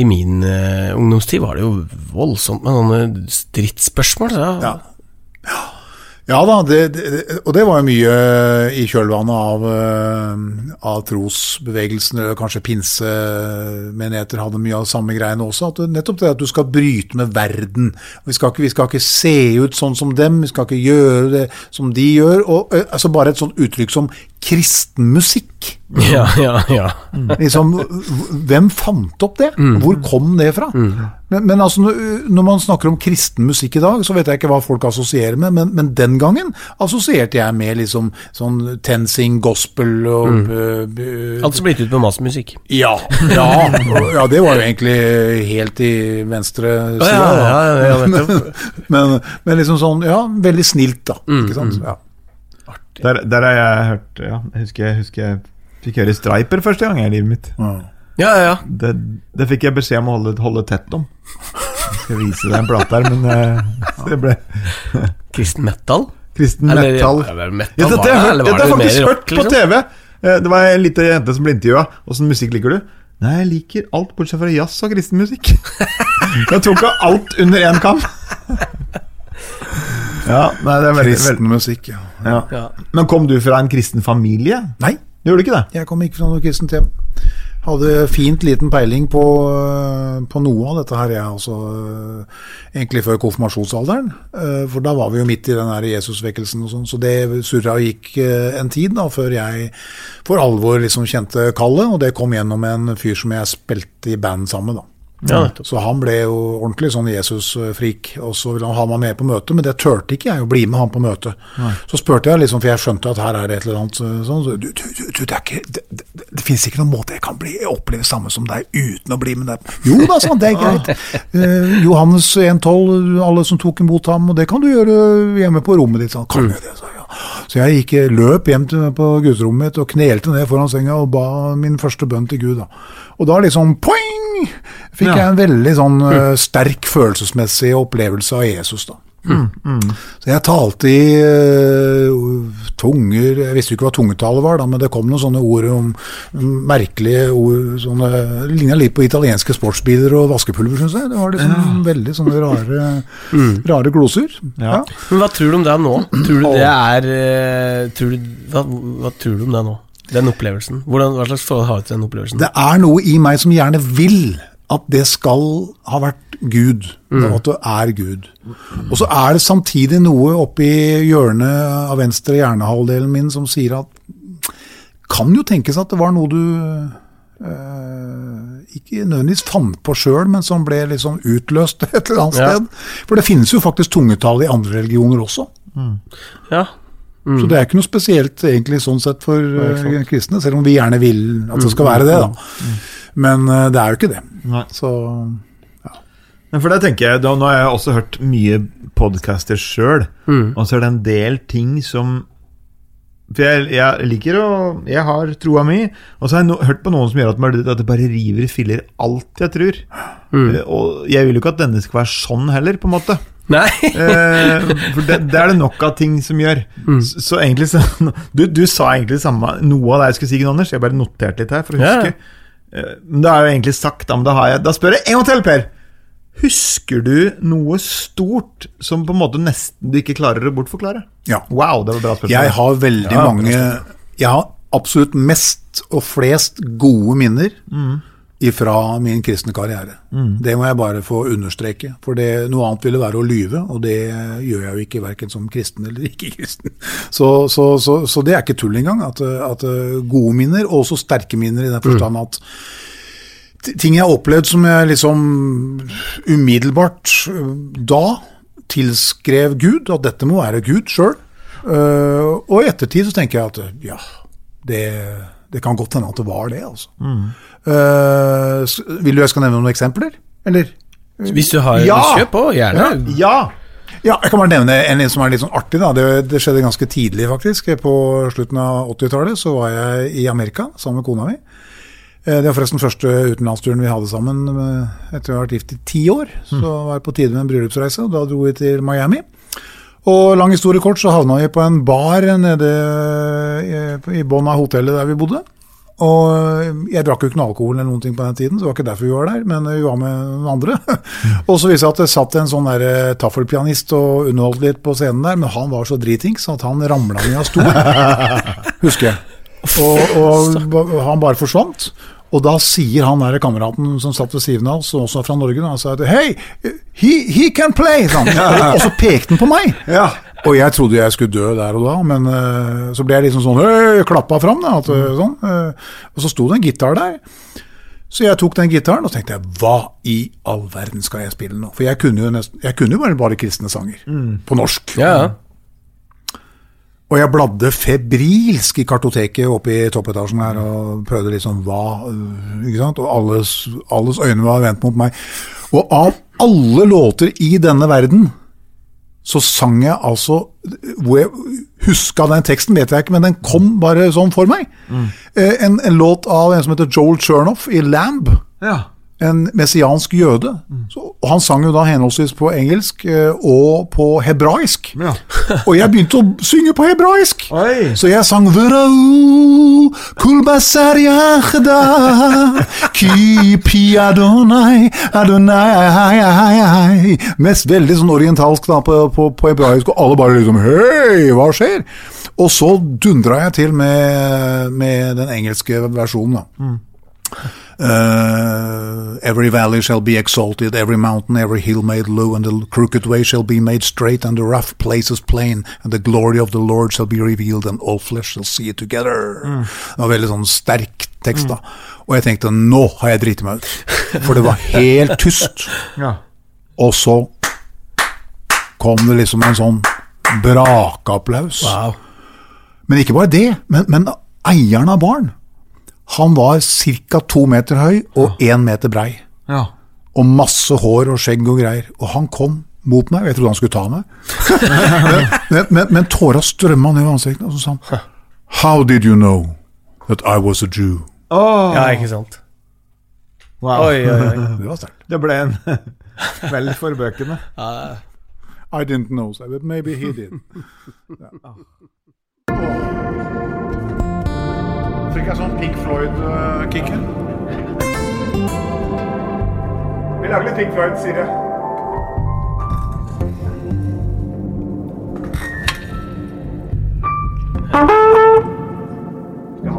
I min uh, ungdomstid var det jo voldsomt med sånne stridsspørsmål. Så, Ja. Ja da, det, det, og det var jo mye i kjølvannet av, eh, av trosbevegelsen, eller kanskje pinsemenigheter hadde mye av samme greiene også. At nettopp det at du skal bryte med verden. Vi skal, ikke, vi skal ikke se ut sånn som dem, vi skal ikke gjøre det som de gjør. Og, eh, altså bare et sånt uttrykk som kristen musikk. ja, ja, ja. Liksom, hvem fant opp det? Hvor kom det fra? Men, men altså, når- man snakker om kristen musikk i dag, så vet jeg ikke hva folk assosierer med, men, men den gangen assosierte jeg med liksom sånn tensing, gospel og øh, uh, Alt som blitt ut med massemusikk. ja, ja, ja, det var jo egentlig helt i venstre side. ja, ja, ja, ja, men, men liksom sånn, ja, veldig snilt, da. Ikke sant? Ja. Der, der har jeg hørt Ja, jeg husker jeg, husker jeg fikk høre Striper første gang i livet mitt. Ja. Ja, ja. Det, det fikk jeg beskjed om å holde, holde tett om. Jeg skal vise deg en plate her, men eh, det ble Kristen metal? kristen Eller- metal. Ja, metal Ja, dette det, har jeg har jeg faktisk hørt rock, på liksom? TV. Eh, Det var en liten jente som ble intervjua. Åssen musikk liker du? Nei, jeg liker alt bortsett fra jazz og kristen musikk. Jeg tok av alt under én kam. Ja, nei, det er veldig, Kristen veldig musikk, ja. Ja. Ja. Men kom du fra en kristen familie? Nei, Gjorde du ikke det? Jeg kom ikke fra noe kristent hjem. Hadde fint liten peiling på, øh, på noe av dette her, jeg også. øh, Egentlig før konfirmasjonsalderen. øh, For da var vi jo midt i den her Jesusvekkelsen og sånn. Så det surra og gikk en tid da, før jeg for alvor liksom kjente kallet. Og det kom gjennom en fyr som jeg spilte i band sammen med, da. Ja. Så han ble jo ordentlig sånn Jesus-frik, og så ville han ha meg med på møte, men det turte ikke jeg å bli med han på møte. Så spurte jeg, liksom, for jeg skjønte at her er det et eller annet sånn så, du, du, du, det, er ikke, det, det, det, finnes ikke noen måte jeg kan bli, oppleve samme som deg uten å bli med deg. Jo da, sa han, det er greit. Eh, Johannes 1,12, alle som tok imot ham, og det kan du gjøre hjemme på rommet ditt. Sånn. Kan jeg det, sa jeg. Så jeg gikk, løp hjem til, på gudsrommet mitt og knelte ned foran senga og ba min første bønn til Gud. Da. Og da liksom poing! Fikk Ja. jeg en veldig sånn uh, sterk følelsesmessig opplevelse av Jesus. da. Så jeg talte i uh, tunger Jeg visste jo ikke hva tungetallet var, da, men det kom noen sånne ord om mm, merkelige ord sånne, Ligna litt på italienske sportsbiler og vaskepulver, syns jeg. Det var liksom veldig sånne rare, rare gloser. Ja. Ja. Men hva tror du om det nå? Tror du det er eh, tror du, hva, hva tror du om det nå? Den opplevelsen. Hvordan, hva slags forhold har du til den opplevelsen? Det er noe i meg som gjerne vil at det skal ha vært Gud, og at det er Gud. Og så er det samtidig noe oppi hjørnet av venstre hjernehalvdelen min som sier at kan jo tenkes at det var noe du eh, ikke nødvendigvis fant på sjøl, men som ble liksom utløst et eller annet Ja. sted. For det finnes jo faktisk tungetall i andre religioner også. Ja. Så det er ikke noe spesielt egentlig sånn sett for eh, kristne, selv om vi gjerne vil at det skal være det. da. Men eh, det er jo ikke det. Nei. Så Men for det tenker jeg, da, Nå har jeg også hørt mye podcaster sjøl, og så er det en del ting som For jeg, jeg liker å Jeg har troa mi, og så har jeg no, hørt på noen som gjør at, man, at det bare river i filler alt jeg tror. Mm. Og jeg vil jo ikke at denne skal være sånn heller, på en måte. Nei. Eh, for det, det er det nok av ting som gjør. Så, så egentlig så du, du sa egentlig det samme noe av det jeg skulle si, Gunn Anders. Jeg bare noterte litt her for å huske. ja. Eh, Men det er jo egentlig sagt, da, men da, har jeg, da spør jeg en gang til, Per. Husker du noe stort som på en måte nesten du ikke klarer å bortforklare? ja. Wow, det var bra spørsmål. Jeg har veldig Ja, mange Jeg har absolutt mest og flest gode minner ifra min kristne karriere. Det må jeg bare få understreke. For det, noe annet ville være å lyve, og det gjør jeg jo ikke verken som kristen eller ikke kristen. Så, så, så, så det er ikke tull engang. At, at gode minner, og også sterke minner i den forstand at ting jeg har opplevd som jeg liksom umiddelbart øh, da tilskrev Gud, at dette må være Gud sjøl. og i ettertid så tenker jeg at ja, det, det kan godt hende at det var det, altså. Mm. Uh, vil du jeg skal nevne noen eksempler? Eller? Hvis du har Ja! kjøp på, gjerne. Ja! Ja, jeg kan bare nevne en som er litt sånn artig. Det, det skjedde ganske tidlig, faktisk. På slutten av 80-tallet så var jeg i Amerika sammen med kona mi. Eh, Det var forresten første utenlandsturen vi hadde sammen eh, etter å ha vært gift i ti år. Så var det på tide med en bryllupsreise, og da dro vi til Miami. Og lang historie kort, så havna vi på en bar nede i, bunnen av hotellet der vi bodde. Og jeg drakk jo ikke noe alkohol eller noen ting på den tiden, så det var ikke derfor vi var der, men vi var med noen andre. og så viste det seg at det satt en sånn eh, taffelpianist og underholdt litt på scenen der, men han var så dritings at han ramla ned av stolen, husker jeg. Og, og han bare forsvant. Og da sier han der kameraten som satt ved siden av oss, som også er fra Norge, da, han sa at Hei, he, he can play! han. Og så pekte han på meg. Ja. Og jeg trodde jeg skulle dø der og da, men uh, så ble jeg liksom sånn øh, klappa fram. Da, at, øh, sånn, uh, og så sto det en gitar der. Så jeg tok den gitaren og tenkte jeg, hva i all verden skal jeg spille nå? For jeg kunne jo, nesten, jeg kunne jo bare, bare kristne sanger. På norsk. Ja, ja. Og jeg bladde febrilsk i kartoteket oppe i toppetasjen her og prøvde liksom hva øh, ikke sant? Og alles, alles øyne var vendt mot meg. Og av alle låter i denne verden, så sang jeg altså Hvor jeg huska den teksten, vet jeg ikke, men den kom bare sånn for meg. Mm. En, en låt av en som heter Joel Chernoff i Lamb ja. En messiansk jøde. Så, og han sang jo da henholdsvis på engelsk eh, og på hebraisk. Ja. og jeg begynte å synge på hebraisk. Oi. Så jeg sang pi Adonai, Adonai Mest veldig sånn orientalsk da, på, på, på hebraisk, og alle bare liksom Hei, hva skjer? Og så dundra jeg til med, med den engelske versjonen, da. Uh, every valley shall be exalted, every mountain, every hill made low, and the crooked way shall be made straight, and the rough places plain, and the glory of the Lord shall be revealed, and all flesh shall see it together. Det var veldig sånn sterk tekst, da. Og jeg tenkte nå har jeg driti meg ut. For det var helt tyst. Ja. Og så kom det liksom en sånn brakeapplaus. Wow. Men ikke bare det, men, men eieren av baren, han var ca. to meter høy og én meter brei. ja. Og masse hår og skjegg og greier. Og han kom mot meg, og jeg trodde han skulle ta meg. men men, men, tåra strømma ned ansiktet, og så sa han How did you know that I was a Jew? Oh. Ja, ikke sant. wow. Oi, oi, oi. Det var sterkt. Det ble en vel for bøkene. I didn't know, so, but maybe he did. Ja. Fikk jeg sånn Pink Floyd-kick her? Vi lager litt Pink Floyd, sier jeg.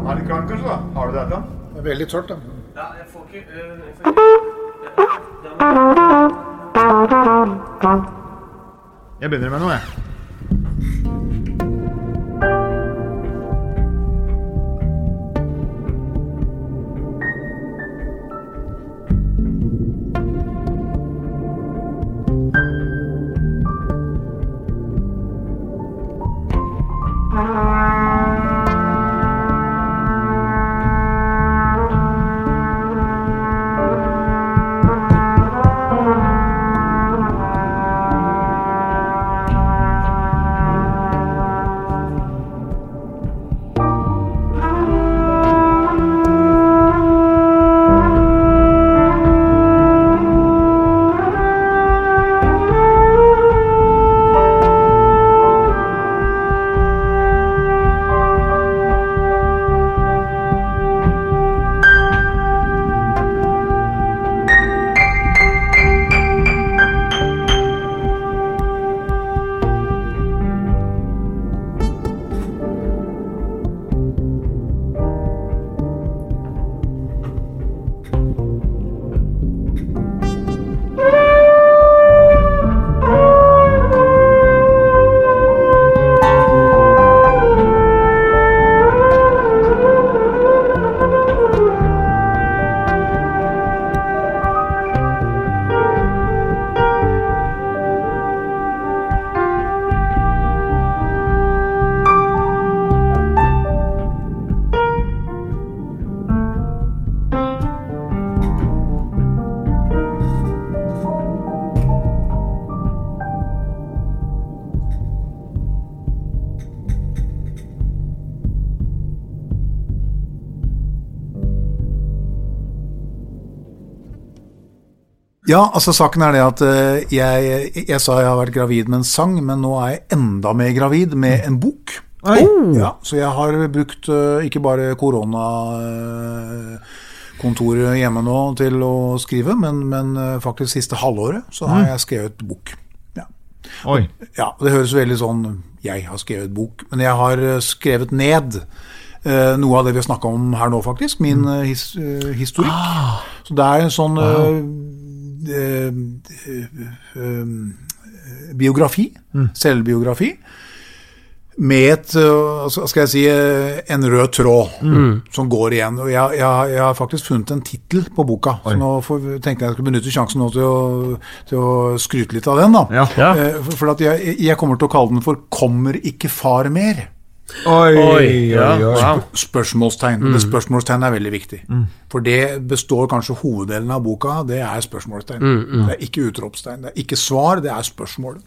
Han er litt kanskje? da? Har du det, Ethan? Det er veldig tørt, da. Ja, jeg får ikke, øh, jeg får ikke Jeg begynner med noe, jeg. Ja, altså saken er det at eh, jeg, jeg sa jeg har vært gravid med en sang, men nå er jeg enda mer gravid med en bok. Oh. Ja, så jeg har brukt eh, ikke bare koronakontoret hjemme nå til å skrive, men, men eh, faktisk siste halvåret så har jeg skrevet bok. Ja. Oi. ja, det høres veldig sånn Jeg har skrevet bok, men jeg har eh, skrevet ned eh, noe av det vi har snakka om her nå, faktisk. Min eh, his, historikk. historikk. Så det er en sånn eh, eh, eh, biografi, selvbiografi, med et, øh, skal jeg si, en rød tråd som går igjen. Og jeg, jeg, jeg har faktisk funnet en tittel på boka, så nå får, tenkte jeg jeg skulle benytte sjansen nå til å, til å skryte litt av den. da. Ja. Eh, For, for at jeg, jeg kommer til å kalle den for 'Kommer ikke far mer'? Oi, Oi, ja, wow. Spørsmålstegn. Mm. Spørsmålstegn er veldig viktig. For det består kanskje hoveddelen av boka, det er spørsmålstegn. Det er ikke utropstegn. Det er ikke svar, det er spørsmål.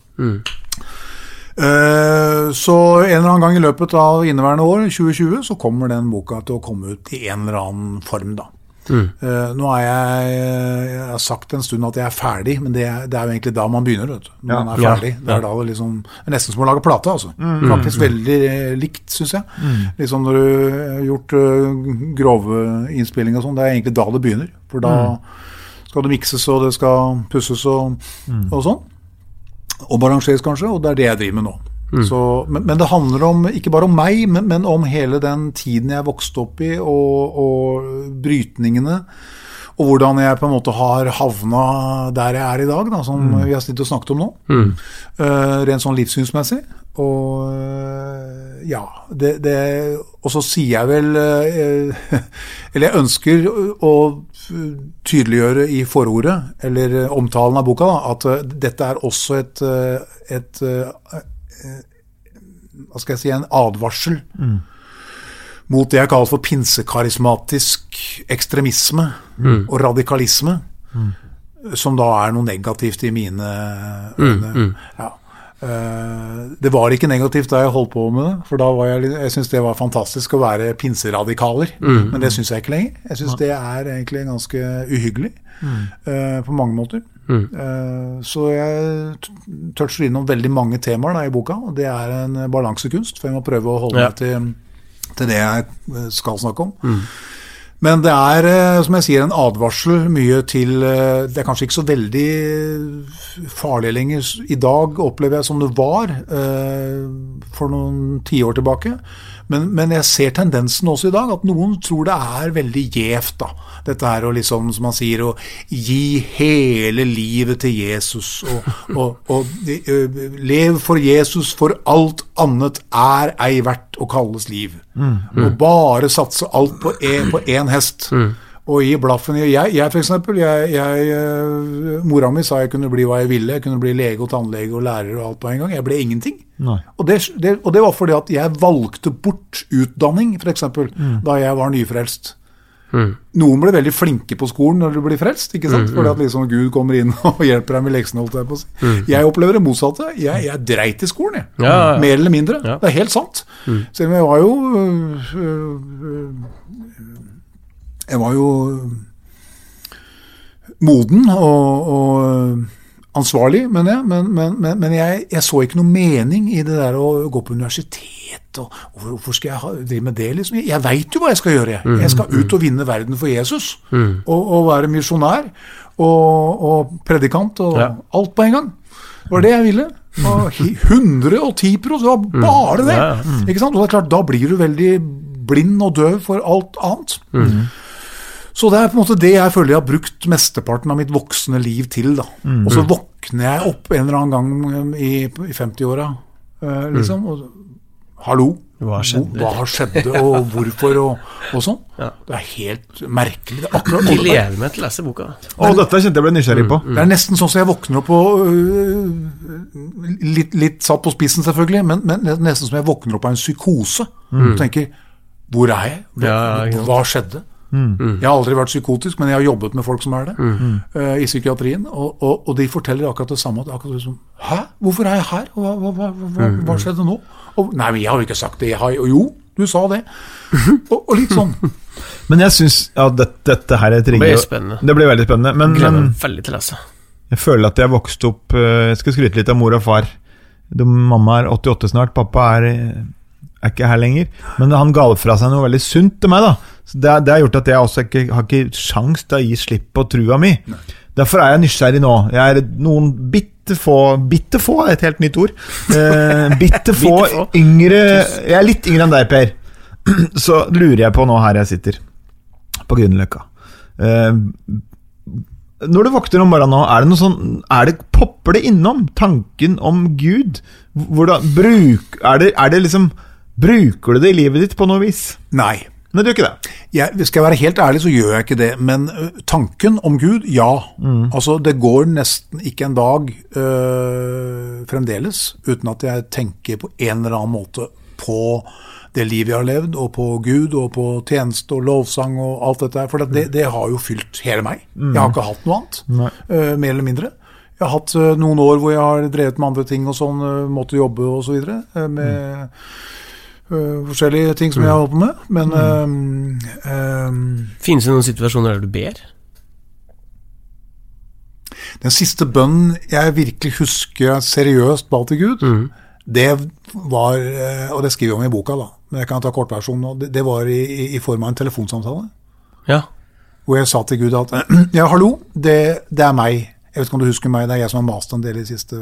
Eh, så en eller annen gang i løpet av inneværende år, 2020, så kommer den boka til å komme ut i en eller annen form, da. Eh, nå er jeg Jeg har sagt en stund at jeg er ferdig, men det er, det er jo egentlig da man begynner. vet du. Når Ja. man er ferdig. Det er da det liksom det er nesten som å lage plate, altså. Faktisk veldig eh, likt, syns jeg. Liksom når du har gjort eh, grove innspillinger og sånn, det er egentlig da det begynner. For da skal det mikses, og det skal pusses og, og sånn. Og balanseres kanskje, og det er det jeg driver med nå. Så, men, men det handler om, ikke bare om meg, men, men om hele den tiden jeg vokste opp i, og, og brytningene. Og hvordan jeg på en måte har havna der jeg er i dag, da, som vi har snitt og snakket om nå. Eh, rent sånn livssynsmessig. Og eh, ja det, det, Og så sier jeg vel uh, Eller jeg ønsker å tydeliggjøre i forordet, eller omtalen av boka, da, at dette er også et, et, et Hva skal jeg si En advarsel mot det jeg kaller for pinsekarismatisk ekstremisme og radikalisme, som da er noe negativt i mine øyne. Ja. Eh, Det var ikke negativt da jeg holdt på med det, for da var jeg, jeg syntes det var fantastisk å være pinseradikaler. Men det syns jeg ikke lenger. Jeg syns det er egentlig ganske uhyggelig eh, på mange måter. Eh, Så jeg toucher innom veldig mange temaer da i boka, og det er en balansekunst, for jeg må prøve å holde Ja. meg til, til det jeg eh, skal snakke om. Men det er, eh, som jeg sier, en advarsel mye til Det er kanskje ikke så veldig farlig lenger i dag, opplever jeg, som det var for noen tiår tilbake. Men, men jeg ser tendensen også i dag, at noen tror det er veldig gjevt. Dette her å liksom, som man sier, å gi hele livet til Jesus. Og, og, og eh, lev for Jesus, for alt annet er ei verdt å kalles liv. Og bare satse alt på én hest. hest. Og gi blaffen i Jeg, jeg eh, mora mi sa jeg kunne bli hva jeg ville. Jeg kunne bli lege og tannlege og lærer og alt på en gang. Jeg ble ingenting. Og det, det, og det var fordi at jeg valgte bort utdanning, f.eks., da jeg var nyfrelst. Noen ble veldig flinke på skolen når du blir frelst, ikke sant? fordi at liksom Gud kommer inn og hjelper deg med leksene. Jeg på å. Jeg opplever det motsatte. Jeg, jeg dreit i skolen, jeg. Ja, ja, ja. Mer eller mindre. Ja. Det er helt sant. Selv om jeg var jo øh, øh, Jeg var jo moden og, og ansvarlig, mener jeg. Men, men, men, men jeg, jeg så ikke noe mening i det der å gå på universitet. Og, og hvorfor skal jeg ha, drive med det? liksom? Jeg veit jo hva jeg skal gjøre. Jeg, jeg skal ut og vinne verden for Jesus. Og, og være misjonær. Og, og predikant og Ja. alt på en gang. Det var det jeg ville. Og 110 pros, det var bare det. Ikke sant? Og det er klart, da blir du veldig blind og døv for alt annet. Så det er på en måte det jeg føler jeg har brukt mesteparten av mitt voksne liv til. da. Og så våkner jeg opp en eller annen gang i, i 50-åra, eh, liksom. Og, Hallo? Hva skjedde? Hva skjedde, og hvorfor, og, og sånn. Ja. Det er helt merkelig. Det akkurat Jeg gleder meg til å lese boka. Å, dette kjente jeg ble nysgjerrig på. det er nesten sånn som jeg våkner opp og uh, litt, litt satt på spissen, selvfølgelig, men, men nesten som jeg våkner opp av en psykose. Og tenker Hvor er jeg? Hva, Ja, hva skjedde? Jeg har aldri vært psykotisk, men jeg har jobbet med folk som er det, øh, i psykiatrien. Og, og, og de forteller akkurat det samme. Akkurat som, Hæ? Hvorfor er jeg her? Hva, hva, hva, hva, hva skjedde nå? Og, nei, men jeg har jo ikke sagt det. Jeg har, jo, du sa det. Og, og litt sånn. Men jeg syns ja, dette, dette her er et Det blir spennende. Det blir veldig spennende. Men, Gleder meg veldig til, lese. jeg føler at jeg vokste opp eh, Jeg skal skryte litt av mor og far. De, mamma er 88 snart, pappa er, er ikke her lenger. Men han ga fra seg noe veldig sunt til meg. da Så det, det har gjort at jeg også ikke, har ikke sjans til å gi slipp på trua mi. Derfor er jeg nysgjerrig nå. Jeg er noen bitte få Bitte få er et helt nytt ord. Eh, Bitte få. yngre Jeg er litt yngre enn deg, Per. Så lurer jeg på nå her jeg sitter, på Grünerløkka eh, Når du våkner om morgenen nå, er det noe sånn er det, Popper det innom tanken om Gud? Hvordan, bruk, er, det, er det liksom Bruker du det i livet ditt på noe vis? Nei. Nei, du gjør ikke det. Jeg, skal jeg være helt ærlig, så gjør jeg ikke det. Men tanken om Gud, ja. Altså, det går nesten ikke en dag øh, fremdeles uten at jeg tenker på en eller annen måte på det livet jeg har levd, og på Gud, og på tjeneste og lovsang og alt dette. For det, det har jo fylt hele meg. Jeg har ikke hatt noe annet, øh, mer eller mindre. Jeg har hatt øh, noen år hvor jeg har drevet med andre ting og sånn, måtte jobbe og så videre. Med ø, forskjellige ting som jeg har holdt på med. Men mm. um, um, Finnes det noen situasjoner der du ber? Den siste bønnen jeg virkelig husker jeg seriøst ba til Gud, det var eh, Og det skriver jeg om i boka, da, men jeg kan ta kortversjonen nå. Det, det var i, i- i form av en telefonsamtale. Ja. Hvor jeg sa til Gud at Ja, hallo, det, det er meg. Jeg vet ikke om du husker meg, det er jeg som har mast en del i det siste.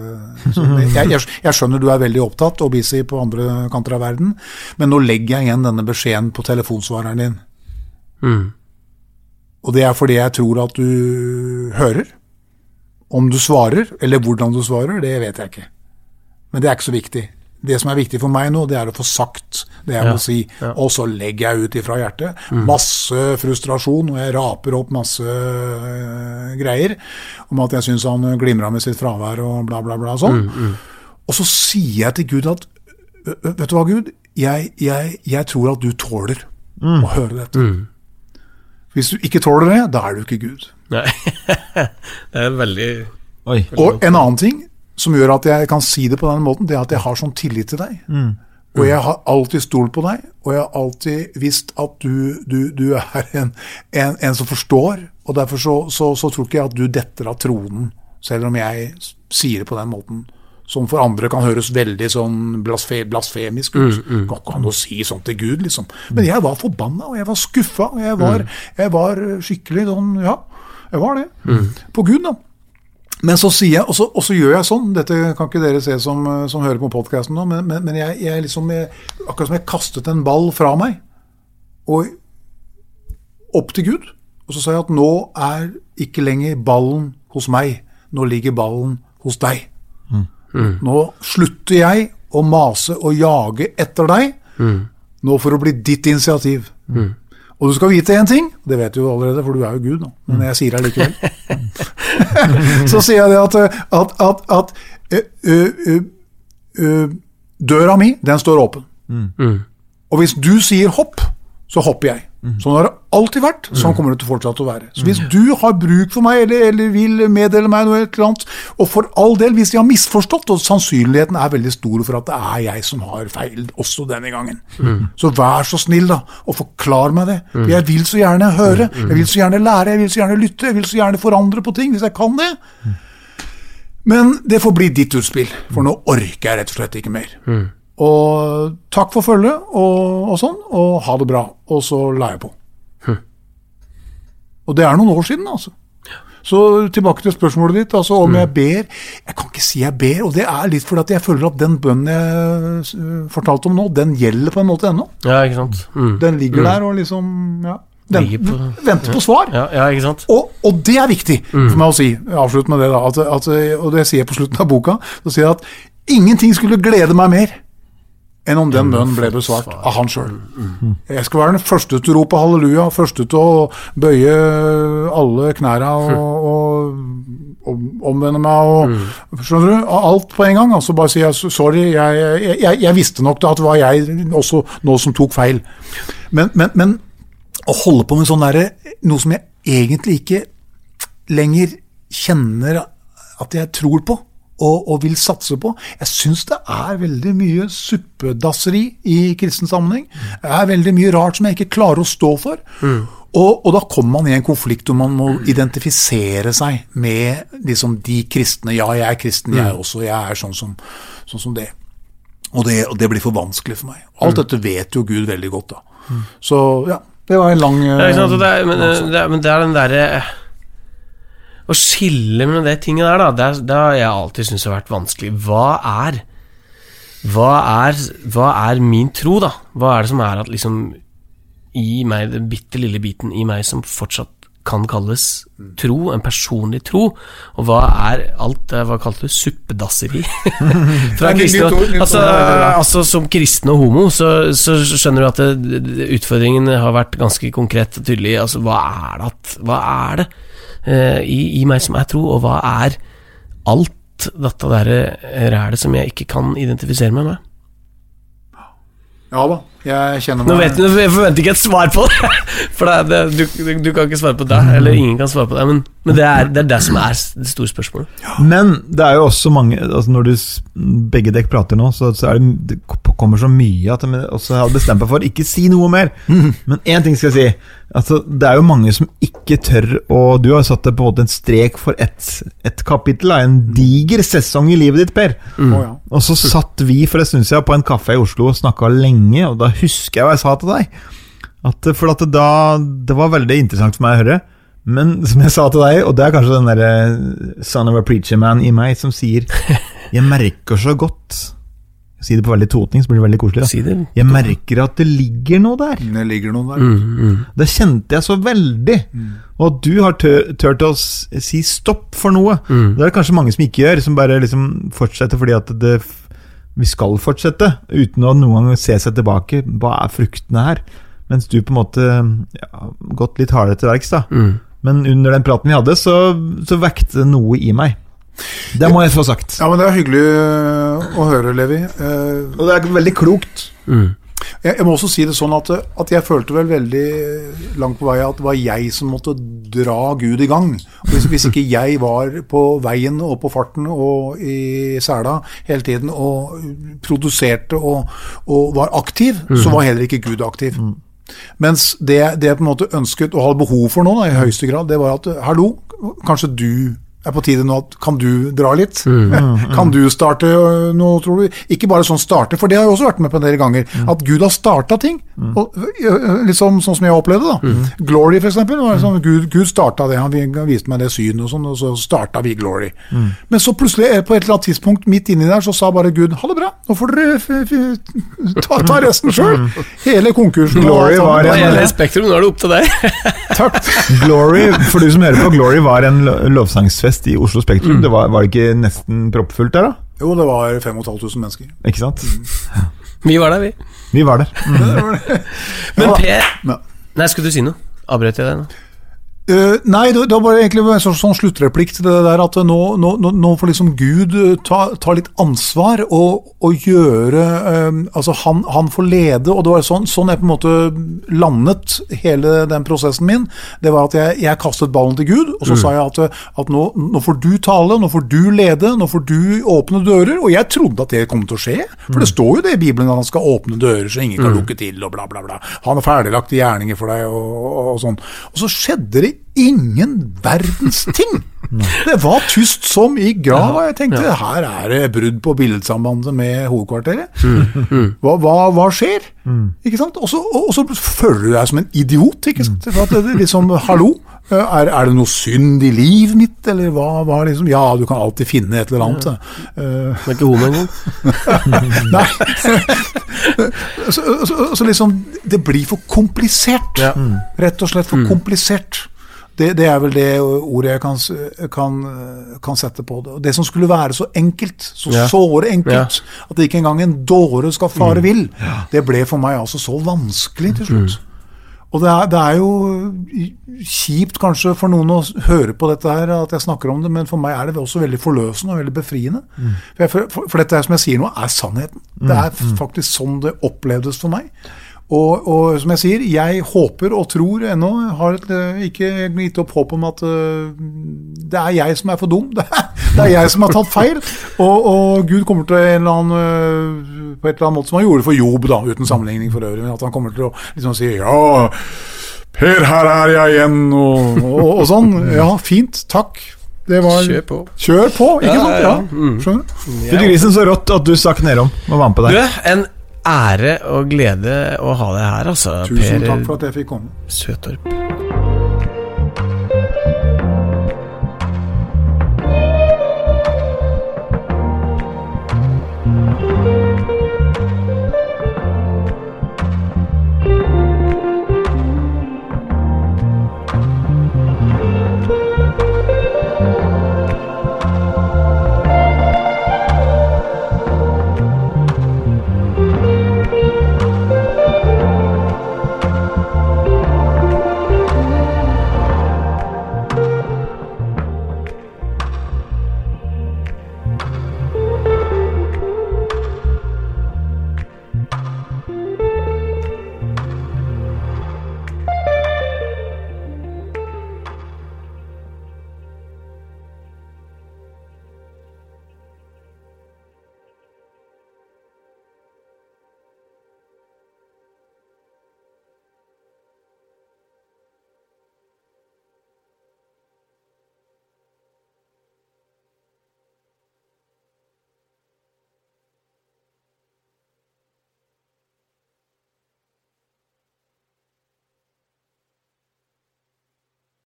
Jeg, jeg, jeg skjønner du er veldig opptatt og busy på andre kanter av verden, men nå legger jeg igjen denne beskjeden på telefonsvareren din. Mm. Og det er fordi jeg tror at du hører. Om du svarer, eller hvordan du svarer, det vet jeg ikke. Men det er ikke så viktig. Det som er viktig for meg nå, det er å få sagt det jeg Ja, må si. ja. Og så legger jeg ut ifra hjertet. Masse frustrasjon, og jeg raper opp masse øh, greier om at jeg syns han glimra med sitt fravær og bla, bla, bla. og Sånn. Og så sier jeg til Gud at «Ø- ø, Vet du hva, Gud? Jeg, jeg, jeg tror at du tåler å høre dette. Hvis du ikke tåler det, da er du ikke Gud. Nei. det er veldig Oi. Og en annen ting som gjør at jeg kan si det på den måten, det er at jeg har sånn tillit til deg. Og jeg har alltid stolt på deg, og jeg har alltid visst at du, du, du er en, en, en som forstår. Og derfor så, så, så tror ikke jeg at du detter av tronen, selv om jeg sier det på den måten. Som for andre kan høres veldig sånn blasfe, blasfemisk ut. Går ikke an å si sånn til Gud, liksom. Men jeg var forbanna, og jeg var skuffa, og jeg var, jeg var skikkelig sånn Ja, jeg var det. På Gud, da. Men så sier jeg, og så, og så gjør jeg sånn, dette kan ikke dere se som, som hører på podkasten nå, men, men, men jeg, jeg liksom jeg, Akkurat som jeg kastet en ball fra meg, og opp til Gud. Og så sa jeg at nå er ikke lenger ballen hos meg, nå ligger ballen hos deg. Nå slutter jeg å mase og jage etter deg, nå for å bli ditt initiativ. Og du skal vite én ting, det vet du jo allerede, for du er jo Gud nå, men jeg sier det likevel. så sier jeg det at, at, at, at ø, ø, ø, døra mi, den står åpen. Og hvis du sier hopp, så hopper jeg. Sånn har det alltid vært, sånn kommer det til fortsatt å være. Så hvis du har bruk for meg, eller, eller vil meddele meg noe, eller annet, og for all del, hvis jeg har misforstått, og sannsynligheten er veldig stor for at det er jeg som har feil også denne gangen, så vær så snill da, og forklar meg det. For jeg vil så gjerne høre, jeg vil så gjerne lære, jeg vil så gjerne lytte, jeg vil så gjerne forandre på ting, hvis jeg kan det. Men det får bli ditt utspill, for nå orker jeg rett og slett ikke mer. Og takk for følget og, og sånn, og ha det bra. Og så la jeg på. Og det er noen år siden, altså. Så tilbake til spørsmålet ditt, altså om jeg ber. Jeg kan ikke si jeg ber, og det er litt fordi at jeg føler at den bønnen jeg fortalte om nå, den gjelder på en måte ennå. Ja, ikke sant? Mm. Den ligger der og liksom ja, den, på- venter på svar. Ja, ja, ikke sant? Og, og det er viktig for meg å si. Avslutt med det, da. At, at, og det sier jeg på slutten av boka. Så sier jeg at ingenting skulle glede meg mer enn om den bønnen ble besvart av han sjøl. Jeg skal være den første til å rope halleluja, første til å bøye alle knæra og, og, og omvende meg og Skjønner du? Alt på en gang. Altså bare si jeg, sorry, jeg, jeg, jeg, jeg visste nok da at det var jeg også nå som tok feil. Men, men, men å holde på med sånn derre Noe som jeg egentlig ikke lenger kjenner at jeg tror på. Og, og vil satse på. Jeg syns det er veldig mye suppedasseri i kristen sammenheng. Det er veldig mye rart som jeg ikke klarer å stå for. Og, og, da kommer man i en konflikt hvor man må identifisere seg med liksom de kristne. Ja, jeg er kristen, jeg også. Jeg er sånn som, sånn som det. Og, det. og det blir for vanskelig for meg. Alt dette vet jo Gud veldig godt, da. Så ja, det var en lang Ja, sant, det er, men, eh, det er, men det er den derre Å skille mellom det tinget der, da, det, er, det har jeg alltid syntes har vært vanskelig. Hva er hva er, hva er min tro, da? Hva er det som er at liksom i meg, den bitte lille biten i meg som fortsatt kan kalles tro, en personlig tro, og hva er alt hva kalte du suppedasseri? Er kristne, altså, altså Som kristen og homo, så, så skjønner du at det, utfordringen har vært ganske konkret og tydelig. Altså, hva er det, hva er det i, i meg som er tro, og hva er alt dette derre rælet som jeg ikke kan identifisere meg med? Ja da, jeg kjenner Nå vet du, Jeg forventer ikke et svar på det, for det, det, du, du, du kan ikke svare på det, eller ingen kan svare på det, men, men det, er, det er det som er det store spørsmålet. Men det er jo også mange altså Når du, begge dekk prater nå, så, så er det, det kommer så mye at jeg også hadde bestemt meg for ikke si noe mer. Men én ting skal jeg si. Altså, det er jo mange som ikke tør å Du har satt deg på en måte en strek for ett et kapittel, av en diger sesong i livet ditt, Per. Mm. Og så satt vi for en stund siden på en kaffe i Oslo og snakka lenge, og da husker jeg hva jeg sa til deg. At, for at da, det var veldig interessant for meg å høre. Men som jeg sa til deg, og det er kanskje den derre son of a preacher man i meg som sier Jeg merker så godt Si det på veldig totning, så blir det veldig koselig. Da. Si det. Jeg merker at det ligger noe der. Det ligger noe der. Mm, mm. Det kjente jeg så veldig. Og at du har tør, tørt å si stopp for noe. Mm. Det er det kanskje mange som ikke gjør, som bare liksom fortsetter fordi at det, vi skal fortsette, uten å noen gang se seg tilbake. Hva er fruktene her? Mens du på en måte ja, gått litt hardere til verks, da. Mm. Men under den praten vi hadde, så, så vekte det noe i meg. Det må jeg få sagt. Ja, men Det er hyggelig å høre, Levi. Eh, Og det er veldig klokt. Mm. Jeg, jeg må også si det sånn at, at jeg følte vel veldig langt på vei at det var jeg som måtte dra Gud i gang. Hvis, hvis ikke jeg var på veien og på farten og i sela hele tiden og produserte og, og var aktiv, så var heller ikke Gud aktiv. Mens det, det jeg på en måte ønsket og hadde behov for nå, da, i høyeste grad, det var at hallo, kanskje du er på tide nå at kan du dra litt? Kan du starte øh, noe, tror du? Ikke bare sånn starte, for det har jeg også vært med på en del ganger. At Gud har starta ting. Og, liksom, sånn, som jeg opplevde det. da. Glory, for eksempel. Var sånn, Gud, Gud starta det. Han viste meg det synet, og sånn, og så starta vi Glory. Men så plutselig, eh, på et eller annet tidspunkt midt inni der, så sa bare Gud ha det bra, nå får dere f f ta, ta resten sjøl. Hele konkursen. Glory var en- Hele Spektrum, nå er det opp til deg. Takk. Glory, for du som hører på, Glory var en lo- lovsangsfest i Oslo Spektrum. Det var, var det ikke nesten proppfullt der, da? Jo, det var 5500 mennesker. Ikke sant? Vi var der, vi. Vi var der. Men Per Ja. Nei, skulle du si noe? Avbrøt jeg deg nå? Eh, nei, det, det var bare egentlig en sånn, sånn sluttreplikk til det der at nå, nå, nå, får liksom Gud eh, ta, ta litt ansvar og, og gjøre eh, Altså, han, han får lede, og det var sånn, sånn jeg på en måte landet hele den prosessen min. Det var at jeg, jeg kastet ballen til Gud, og så sa jeg at, at nå, nå får du tale, nå får du lede, nå får du åpne dører. Og jeg trodde at det kom til å skje, for det står jo det i Bibelen at han skal åpne dører så ingen kan lukke til, og bla, bla, bla. Han har ferdiglagte gjerninger for deg, og, og, og sånn. Og så skjedde det ingen verdens ting! Det var tyst som i grav, og jeg tenkte her er det brudd på billedsambandet med hovedkvarteret. Hva, hva, hva skjer? Ikke sant? Og så, føler du deg som en idiot, ikke sant? For at det, liksom, hallo? Er, er det noe synd i livet mitt, eller hva, hva liksom? Ja, du kan alltid finne et eller annet. Uh, det er ikke homo engang? Nei. så, så, så liksom Det blir for komplisert. Ja. Rett og slett for komplisert. Det, det er vel det ordet jeg kan, kan, kan sette på det. Det som skulle være så enkelt, så Ja. såre enkelt, at ikke engang en dåre skal fare vill, det ble for meg altså så vanskelig til slutt. Og det er, det er jo kjipt kanskje for noen å høre på dette her, at jeg snakker om det, men for meg er det også veldig forløsende og veldig befriende. For, jeg, for, for dette er, som jeg sier nå, er sannheten. Det er faktisk sånn det opplevdes for meg. Og, og som jeg sier, jeg håper og tror ennå, har et, eh, ikke gitt opp håp om at uh, det er jeg som er for dum. Det er, det er jeg som har tatt feil. Og, og Gud kommer til en eller annen, uh, på et eller annet måte som han gjorde for Job, da, uten sammenligning for øvrig, men at han kommer til å liksom si ja, Per, her er jeg igjen, og, og, og sånn. Ja, fint, takk. Det var Kjør på. Kjør på, ikke Ja, sant? ja, Ja. Mm. Skjønner du? Fytti grisen, så rått at du stakk nedom og var med på Du, en ære og glede å ha deg her, altså. Tusen per takk for at jeg fikk komme. Søtorp.